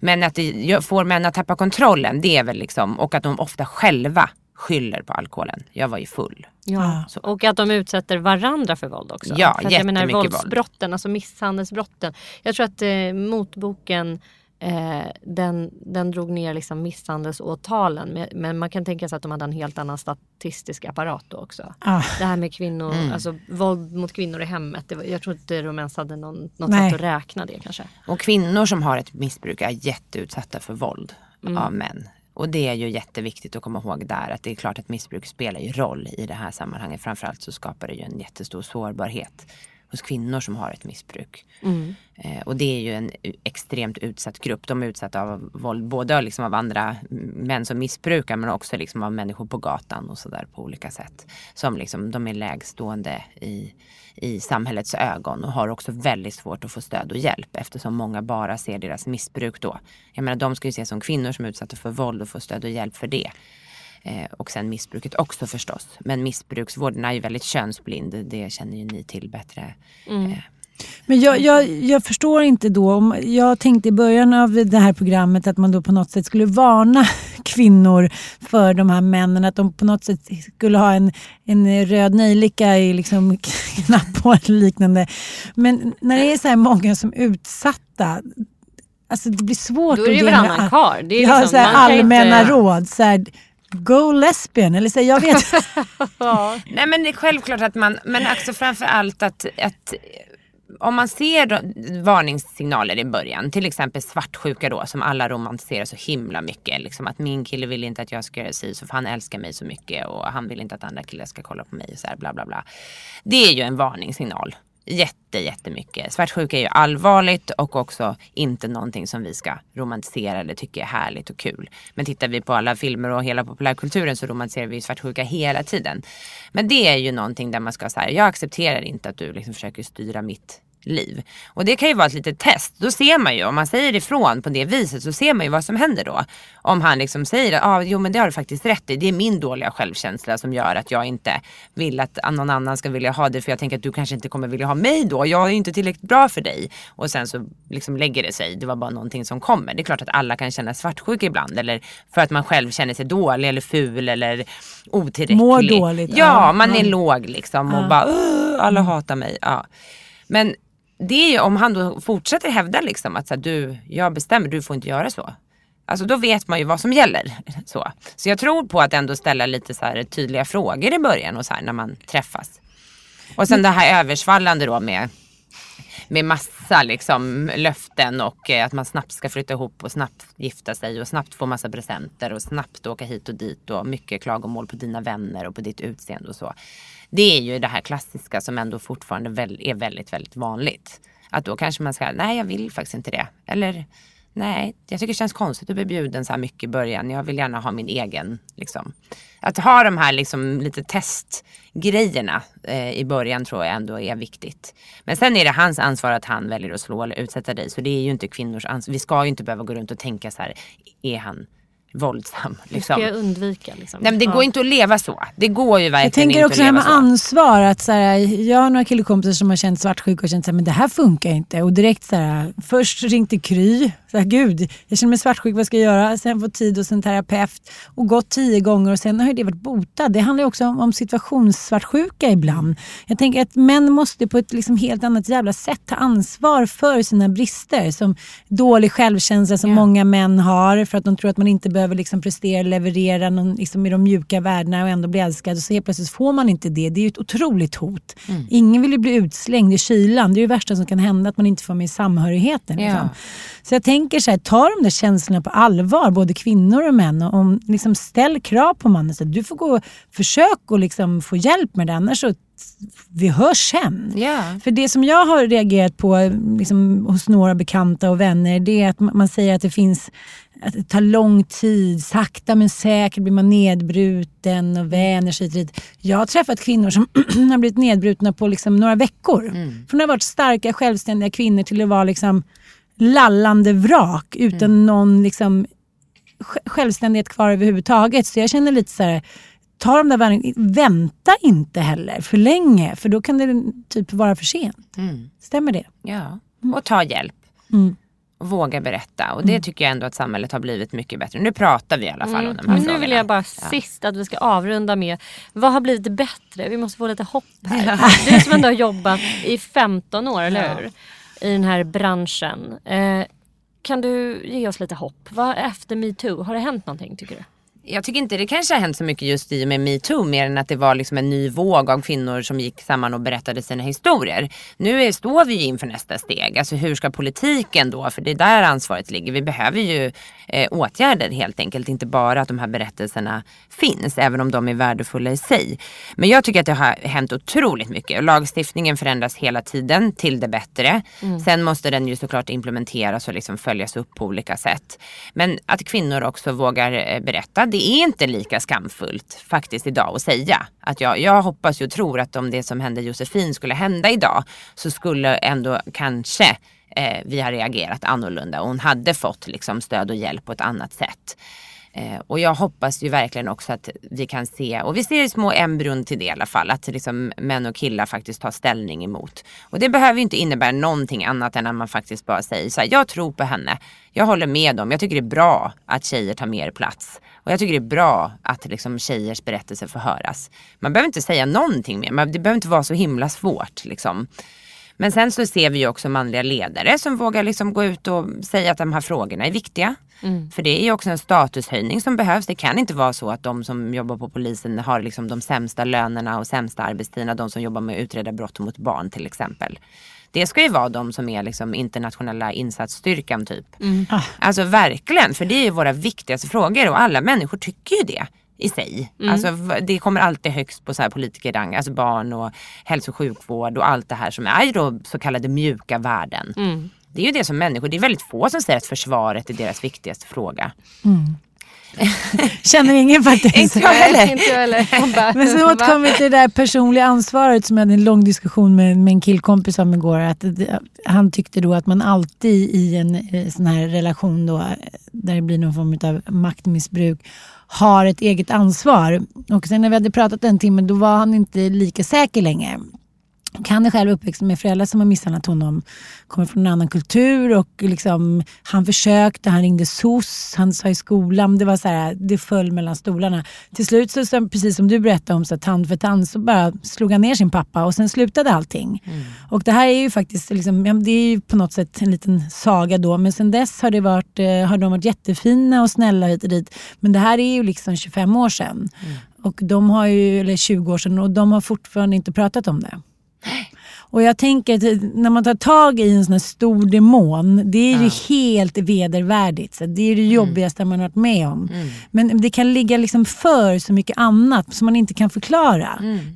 Men att det får män att tappa kontrollen, det är väl liksom, och att de ofta själva skyller på alkoholen. Jag var ju full. Ja. Och att de utsätter varandra för våld också. Ja, för att jag menar jättemycket våld. våldsbrotten, alltså misshandelsbrotten. Jag tror att eh, motboken eh, den, den drog ner liksom misshandelsåtalen. Men, men man kan tänka sig att de hade en helt annan statistisk apparat då också. Ah. Det här med kvinnor, Mm. alltså våld mot kvinnor i hemmet. Det var, jag tror inte de ens hade någon, något Nej. sätt att räkna det kanske. Och kvinnor som har ett missbruk är jätteutsatta för våld Mm. av män. Och det är ju jätteviktigt att komma ihåg där att det är klart att missbruk spelar ju roll i det här sammanhanget. Framförallt så skapar det ju en jättestor sårbarhet hos kvinnor som har ett missbruk. Mm. Eh, och det är ju en extremt utsatt grupp. De är utsatta av våld både liksom av andra män som missbrukar men också liksom av människor på gatan och sådär på olika sätt. Som liksom, de är lägstående i, i samhällets ögon och har också väldigt svårt att få stöd och hjälp eftersom många bara ser deras missbruk då. Jag menar de ska ju ses som kvinnor som är utsatta för våld och få stöd och hjälp för det. Eh, och sen missbruket också förstås. Men missbruksvården är ju väldigt könsblind. Det känner ju ni till bättre. Eh, Men jag, jag, jag förstår inte då, om, jag tänkte i början av det här programmet att man då på något sätt skulle varna kvinnor för de här männen, att de på något sätt skulle ha en, en röd nejlika i liksom knapp på eller liknande. Men när det är så här många som är utsatta, alltså det blir svårt Då är det att ju ge varannan karl. Det är Ja, liksom- allmänna inte- råd. Så här, Go lesbian, eller så här, jag vet Nej men det är självklart att man, men också framför allt att, att om man ser varningssignaler i början, till exempel svartsjuka då som alla romantiserar så himla mycket. Liksom att min kille vill inte att jag ska göra si så för han älskar mig så mycket och han vill inte att andra killar ska kolla på mig och så här bla bla bla. Det är ju en varningssignal. Jätte, jättemycket. Svartsjuka är ju allvarligt och också inte någonting som vi ska romantisera eller tycka är härligt och kul. Men tittar vi på alla filmer och hela populärkulturen så romantiserar vi ju svartsjuka hela tiden. Men det är ju någonting där man ska säga, jag accepterar inte att du liksom försöker styra mitt liv. Och det kan ju vara ett litet test. Då ser man ju, om man säger ifrån på det viset så ser man ju vad som händer då. Om han liksom säger att ah, jo men det har du faktiskt rätt i. Det är min dåliga självkänsla som gör att jag inte vill att någon annan ska vilja ha det. För jag tänker att du kanske inte kommer vilja ha mig då. Jag är ju inte tillräckligt bra för dig. Och sen så liksom lägger det sig. Det var bara någonting som kommer. Det är klart att alla kan känna svartsjuka ibland. Eller för att man själv känner sig dålig eller ful eller otillräcklig. Mår dåligt, Ja, man är Ja. låg liksom. Och Ja. bara "Åh, alla hatar mig. Ja. Men det är ju om han då fortsätter hävda liksom att så här, du, jag bestämmer, du får inte göra så. Alltså då vet man ju vad som gäller. Så, så jag tror på att ändå ställa lite så här tydliga frågor i början och så här när man träffas. Och sen det här översvallande då med med massa liksom, löften och eh, att man snabbt ska flytta ihop och snabbt gifta sig och snabbt få massa presenter och snabbt åka hit och dit och mycket klagomål på dina vänner och på ditt utseende och så. Det är ju det här klassiska som ändå fortfarande väl, är väldigt, väldigt vanligt. Att då kanske man ska, nej jag vill faktiskt inte det. Eller nej, jag tycker det känns konstigt att bli bjuden så här mycket i början. Jag vill gärna ha min egen. Liksom. Att ha de här liksom, lite testgrejerna eh, i början tror jag ändå är viktigt. Men sen är det hans ansvar att han väljer att slå eller utsätta dig. Så det är ju inte kvinnors ansvar. Vi ska ju inte behöva gå runt och tänka så här, är han våldsam. Det Liksom. ska jag undvika. Liksom. Nej men det Ja. går inte att leva så. Det går ju verkligen Jag tänker också det här med så. ansvar. Att så här, jag har några killkompisar som har känt svartsjuka och känt att det här funkar inte. Och direkt så här, först ringde Kry. Så här, Gud, jag känner mig svartsjuk, vad ska jag göra? Sen få tid hos en terapeut. Och gått tio gånger och sen har ju det varit botad. Det handlar ju också om, om situationssvartsjuka ibland. Jag tänker att män måste på ett liksom helt annat jävla sätt ta ansvar för sina brister. Som dålig självkänsla som många män har för att de tror att man inte behöver liksom prestera, leverera någon, liksom i de mjuka värdena och ändå bli älskad. Och så helt plötsligt får man inte det. Det är ju ett otroligt hot. Ingen vill ju bli utslängd i kylan. Det är det värsta som kan hända att man inte får med samhörigheten. Liksom. Ja. Så jag tänker så här, ta de där känslorna på allvar, både kvinnor och män. Och om, liksom, ställ krav på mannen. Så att du får gå försök och liksom få hjälp med det, annars så vi hörs sen. Ja. För det som jag har reagerat på liksom, hos några bekanta och vänner det är att man säger att det finns att det tar lång tid, sakta men säkert blir man nedbruten och vänjer sig till det. Jag har träffat kvinnor som har blivit nedbrutna på liksom några veckor. Från att ha varit starka, självständiga kvinnor till att vara liksom lallande vrak utan någon liksom sj- självständighet kvar överhuvudtaget. Så jag känner lite så här, ta de där värden, vänta inte heller för länge för då kan det typ vara för sent. Mm. Stämmer det? Ja, och ta hjälp. Mm. Våga berätta. Och det tycker jag ändå att samhället har blivit mycket bättre. Nu pratar vi i alla fall om de här Men nu frågorna. vill jag bara Ja. sist att vi ska avrunda med vad har blivit bättre? Vi måste få lite hopp här. Du som ändå har jobbat i 15 år, eller hur? I den här branschen. Eh, kan du ge oss lite hopp? Vad efter metoo? Har det hänt någonting tycker du? Jag tycker inte det kanske har hänt så mycket just i och med metoo mer än att det var liksom en ny våg av kvinnor som gick samman och berättade sina historier. Nu är, står vi ju inför nästa steg. Alltså hur ska politiken då, för det är där ansvaret ligger. Vi behöver ju eh, åtgärder helt enkelt. Inte bara att de här berättelserna finns, även om de är värdefulla i sig. Men jag tycker att det har hänt otroligt mycket. Lagstiftningen förändras hela tiden till det bättre. Sen måste den ju såklart implementeras och liksom följas upp på olika sätt. Men att kvinnor också vågar eh, berätta, det är inte lika skamfullt faktiskt idag att säga. Att jag, jag hoppas och tror att om det som hände Josefin skulle hända idag så skulle ändå kanske eh, vi har reagerat annorlunda och hon hade fått liksom, stöd och hjälp på ett annat sätt. Eh, och jag hoppas ju verkligen också att vi kan se, och vi ser små embryon till det i alla fall, att liksom män och killar faktiskt tar ställning emot. Och det behöver ju inte innebära någonting annat än att man faktiskt bara säger så här, jag tror på henne, jag håller med dem, jag tycker det är bra att tjejer tar mer plats. Och jag tycker det är bra att liksom tjejers berättelser får höras. Man behöver inte säga någonting mer, det behöver inte vara så himla svårt. Liksom. Men sen så ser vi ju också manliga ledare som vågar liksom gå ut och säga att de här frågorna är viktiga. För det är ju också en statushöjning som behövs. Det kan inte vara så att de som jobbar på polisen har liksom de sämsta lönerna och sämsta arbetstiderna. De som jobbar med att utreda brott mot barn till exempel. Det ska ju vara de som är liksom internationella insatsstyrkan typ. Alltså verkligen, för det är ju våra viktigaste frågor och alla människor tycker ju det i sig. Alltså, v- det kommer alltid högst på så här politikerrang, alltså barn och hälso och sjukvård och allt det här som är då så kallade mjuka värden. Det är ju det som människor, det är väldigt få som säger att försvaret är deras viktigaste fråga. Känner ingen faktiskt. Inte jag heller. Inte jag heller. Man bara, Men sen va? återkommer vi till det där personliga ansvaret som jag hade en lång diskussion med, med en killkompis om igår. Att han tyckte då att man alltid i en eh, sån här relation då, eh, där det blir någon form av maktmissbruk har ett eget ansvar. Och sen när vi hade pratat en timme då var han inte lika säker längre. Han är själv uppväxt med föräldrar som har misshandlat honom. Kommer från en annan kultur och liksom, han försökte, han ringde SOS, han sa i skolan, det var så här, det föll mellan stolarna. Till slut, så, precis som du berättade om, så tand för tand, så bara slog han ner sin pappa och sen slutade allting. Och det här är ju faktiskt, liksom, det är på något sätt en liten saga då, men sen dess har, det varit, eh, har de varit jättefina och snälla hit och dit. Men det här är ju liksom 25 år sedan. Och de har ju, eller 20 år sedan, och de har fortfarande inte pratat om det. Och jag tänker att när man tar tag i en sån här stor demon, det är ju helt vedervärdigt. Så det är det jobbigaste man har varit med om. Men det kan ligga liksom för så mycket annat som man inte kan förklara.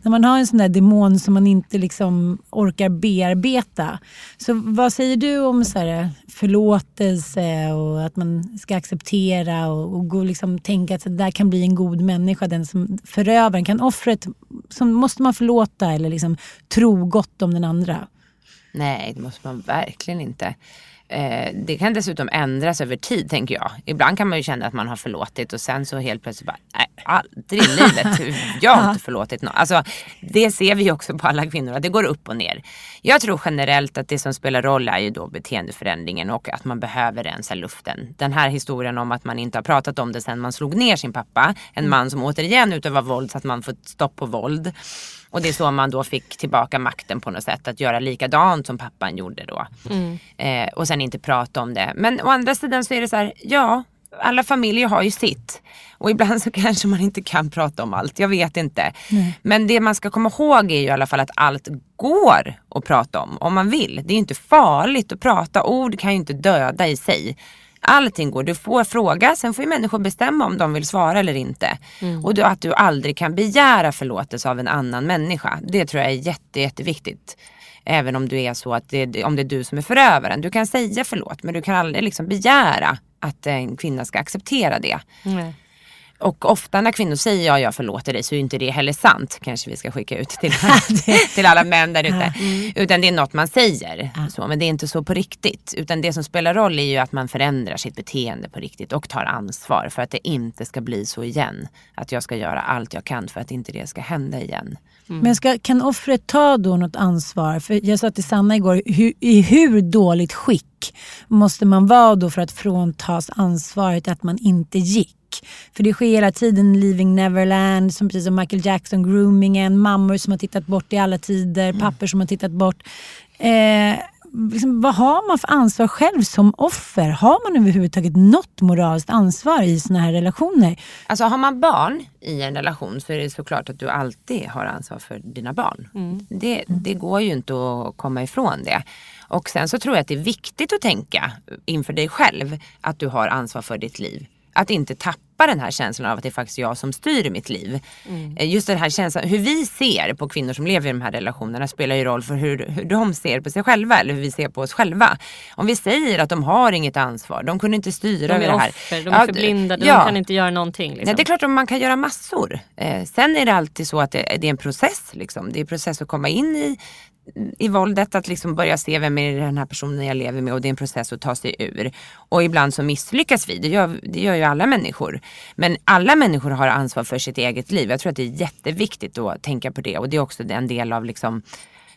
När man har en sån där demon som man inte liksom orkar bearbeta. Så vad säger du om så här, förlåtelse och att man ska acceptera och, och gå liksom tänka att det där kan bli en god människa, den som förövaren. Kan offret, som, måste man förlåta eller liksom tro gott om den andra? Nej, det måste man verkligen inte. Eh, det kan dessutom ändras över tid tänker jag. Ibland kan man ju känna att man har förlåtit och sen så helt plötsligt bara, nej aldrig i livet. Jag har inte förlåtit någon. Alltså, det ser vi också på alla kvinnor att det går upp och ner. Jag tror generellt att det som spelar roll är ju då beteendeförändringen och att man behöver rensa luften. Den här historien om att man inte har pratat om det sen man slog ner sin pappa. En man som återigen utövar våld så att man får stopp på våld. Och det är så man då fick tillbaka makten på något sätt att göra likadant som pappan gjorde då. Mm. Eh, och sen inte prata om det. Men å andra sidan så är det så här, ja alla familjer har ju sitt. Och ibland så kanske man inte kan prata om allt, jag vet inte. Men det man ska komma ihåg är ju i alla fall att allt går att prata om, om man vill. Det är inte farligt att prata, ord kan ju inte döda i sig. Allting går, du får fråga, sen får ju människor bestämma om de vill svara eller inte. Och du, att du aldrig kan begära förlåtelse av en annan människa. Det tror jag är jätte, jätteviktigt. Även om du är så att det, om det är du som är förövaren. Du kan säga förlåt men du kan aldrig liksom begära att en kvinna ska acceptera det. Och ofta när kvinnor säger ja, jag förlåter dig så är inte det heller sant. Kanske vi ska skicka ut till, till alla män där ute. Utan det är något man säger. Så, men det är inte så på riktigt. Utan det som spelar roll är ju att man förändrar sitt beteende på riktigt och tar ansvar för att det inte ska bli så igen. Att jag ska göra allt jag kan för att inte det ska hända igen. Men ska, kan offret ta då något ansvar? För jag sa till Sanna igår, hur, i hur dåligt skick måste man vara då för att fråntas ansvaret att man inte gick? För det sker hela tiden Leaving Neverland, som precis som Michael Jackson, groomingen, mammor som har tittat bort i alla tider, pappor som har tittat bort. Eh, liksom, vad har man för ansvar själv som offer? Har man överhuvudtaget något moraliskt ansvar i såna här relationer? Alltså har man barn i en relation så är det såklart att du alltid har ansvar för dina barn. Det, det går ju inte att komma ifrån det. Och sen så tror jag att det är viktigt att tänka inför dig själv att du har ansvar för ditt liv. Att inte tappa den här känslan av att det är faktiskt jag som styr mitt liv. Eh, Just den här känslan, hur vi ser på kvinnor som lever i de här relationerna spelar ju roll för hur, hur de ser på sig själva eller hur vi ser på oss själva. Om vi säger att de har inget ansvar, de kunde inte styra över det här. offer, de Ja, är förblindade, ja. de kan inte göra någonting. Liksom. Nej, det är klart att man kan göra massor. Eh, sen är det alltid så att det, det är en process. Liksom. Det är en process att komma in i, i våldet, att liksom börja se vem är den här personen jag lever med och det är en process att ta sig ur. Och ibland så misslyckas vi, det gör, det gör ju alla människor. Men alla människor har ansvar för sitt eget liv. Jag tror att det är jätteviktigt att tänka på det och det är också en del av liksom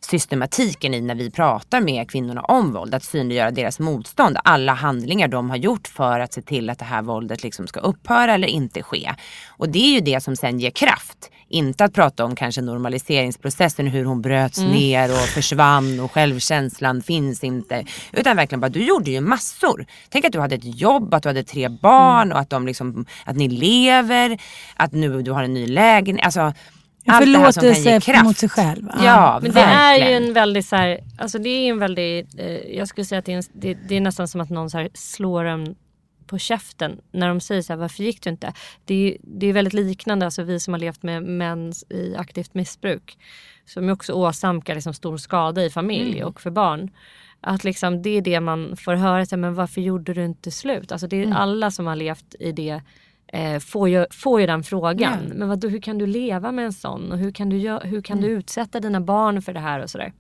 systematiken i när vi pratar med kvinnorna om våld. Att synliggöra deras motstånd. Alla handlingar de har gjort för att se till att det här våldet liksom ska upphöra eller inte ske. Och det är ju det som sen ger kraft. Inte att prata om kanske normaliseringsprocessen, hur hon bröts Mm. ner och försvann och självkänslan finns inte. Utan verkligen bara, du gjorde ju massor. Tänk att du hade ett jobb, att du hade tre barn Mm. och att, de liksom, att ni lever, att nu du har en ny lägenhet. Alltså, allt det här som kan ge förlåtelse kraft. mot sig själv. Ja, Men det är ju verkligen. en väldigt så här, alltså det är en väldigt, eh, jag skulle säga att det är, en, det, det är nästan som att någon så här slår en på käften när de säger så här, varför gick du inte? Det är, det är väldigt liknande, alltså vi som har levt med män i aktivt missbruk som ju också åsamkar liksom stor skada i familj Mm. och för barn. Att liksom, det är det man får höra, så här, men varför gjorde du inte slut? Alltså det är Mm. alla som har levt i det eh, får, ju, får ju den frågan. Ja. Men vadå, hur kan du leva med en sån? Och hur kan du, hur kan du Mm. utsätta dina barn för det här och sådär?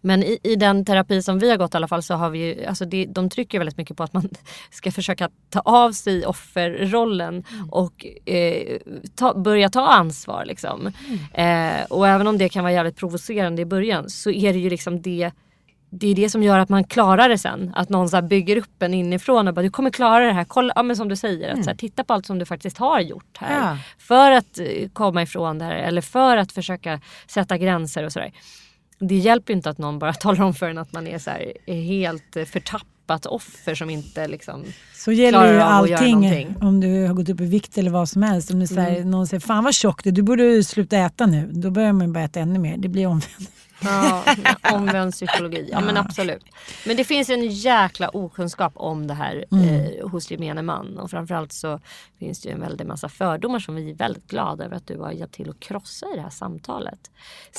Men i, i den terapi som vi har gått i alla fall så har vi ju, alltså det, de trycker väldigt mycket på att man ska försöka ta av sig offerrollen och eh, ta, börja ta ansvar. Liksom. Eh, och även om det kan vara jävligt provocerande i början så är det ju liksom det det är det som gör att man klarar det sen. Att någon så bygger upp en inifrån och bara du kommer klara det här. Kolla, ja, men som du säger, att så här, titta på allt som du faktiskt har gjort här. Ja. För att eh, komma ifrån det här eller för att försöka sätta gränser och sådär. Det hjälper inte att någon bara talar om för en att man är så här, är helt förtappat offer som inte liksom Så gäller ju att allting om du har gått upp i vikt eller vad som helst. Om du säger, någon säger fan vad tjock du du borde sluta äta nu. Då börjar man bara äta ännu mer. Det blir omvänt. Ja, omvänd psykologi. Ja men absolut. Men det finns en jäkla okunskap om det här Mm. eh, hos gemene man. Och framförallt så finns det ju en väldig massa fördomar som vi är väldigt glada över att du har hjälpt till att krossa i det här samtalet.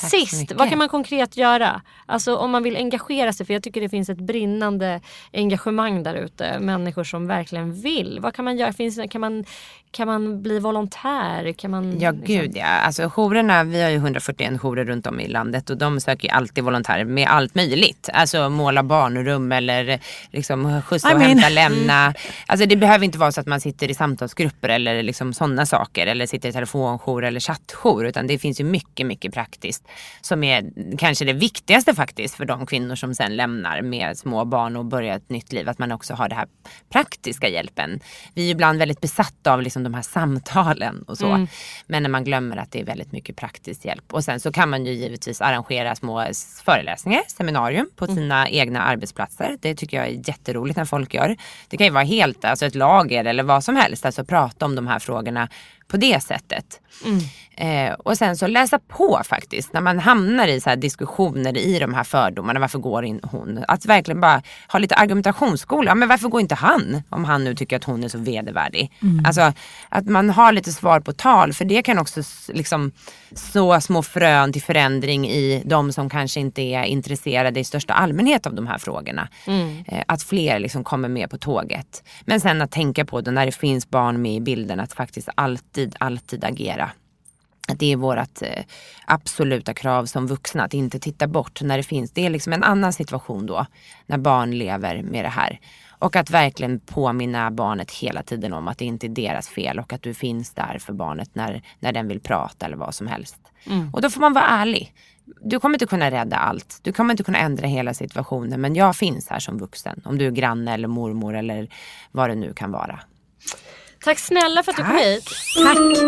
Tack Sist, vad kan man konkret göra? Alltså om man vill engagera sig, för jag tycker det finns ett brinnande engagemang där ute. Människor som verkligen vill. Vad kan man göra? Finns, kan, man, kan man bli volontär? Kan man, Ja liksom- gud ja. Alltså jourerna, vi har ju 141 jourer runt om i landet och de söker ju alltid volontärer med allt möjligt. Alltså måla barnrum eller liksom skjutsa I och mean- hämta, lämna. Alltså det behöver inte vara så att man sitter i samtalsgrupper eller liksom sådana saker. Eller sitter i telefonjour eller chattjour. Utan det finns ju mycket, mycket praktiskt. Som är kanske det viktigaste faktiskt för de kvinnor som sen lämnar med små barn och börjar ett nytt liv. Att man också har den här praktiska hjälpen. Vi är ibland väldigt besatta av liksom de här samtalen och så. Mm. Men när man glömmer att det är väldigt mycket praktisk hjälp. Och sen så kan man ju givetvis arrangera små föreläsningar, seminarium på sina egna arbetsplatser. Det tycker jag är jätteroligt när folk gör. Det kan ju vara helt, alltså ett lager eller vad som helst. Alltså prata om de här frågorna på det sättet. Eh, och sen så läsa på faktiskt. När man hamnar i så här diskussioner i de här fördomarna. Varför går in hon? Att verkligen bara ha lite argumentationsskola. Ja, men varför går inte han? Om han nu tycker att hon är så vedervärdig. Alltså att man har lite svar på tal. För det kan också liksom så små frön till förändring i de som kanske inte är intresserade i största allmänhet av de här frågorna. Eh, att fler liksom kommer med på tåget. Men sen att tänka på det när det finns barn med i bilden. Att faktiskt alltid, alltid agera. Det är vårt eh, absoluta krav som vuxna att inte titta bort när det finns. Det är liksom en annan situation då när barn lever med det här. Och att verkligen påminna barnet hela tiden om att det inte är deras fel och att du finns där för barnet när, när den vill prata eller vad som helst. Och då får man vara ärlig. Du kommer inte kunna rädda allt. Du kommer inte kunna ändra hela situationen men jag finns här som vuxen. Om du är granne eller mormor eller vad det nu kan vara. Tack snälla för att du kom Tack. hit.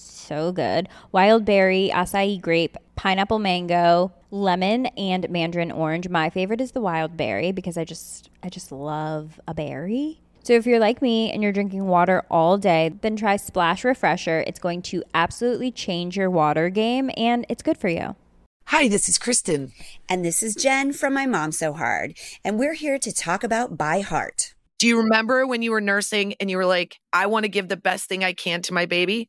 so good. Wild berry, acai grape, pineapple mango, lemon, and mandarin orange. My favorite is the wild berry because I just I just love a berry. So if you're like me and you're drinking water all day, then try Splash Refresher. It's going to absolutely change your water game and it's good for you. Hi, this is Kristen. And this is Jen from My Mom So Hard. And we're here to talk about By Heart. Do you remember when you were nursing and you were like, I want to give the best thing I can to my baby?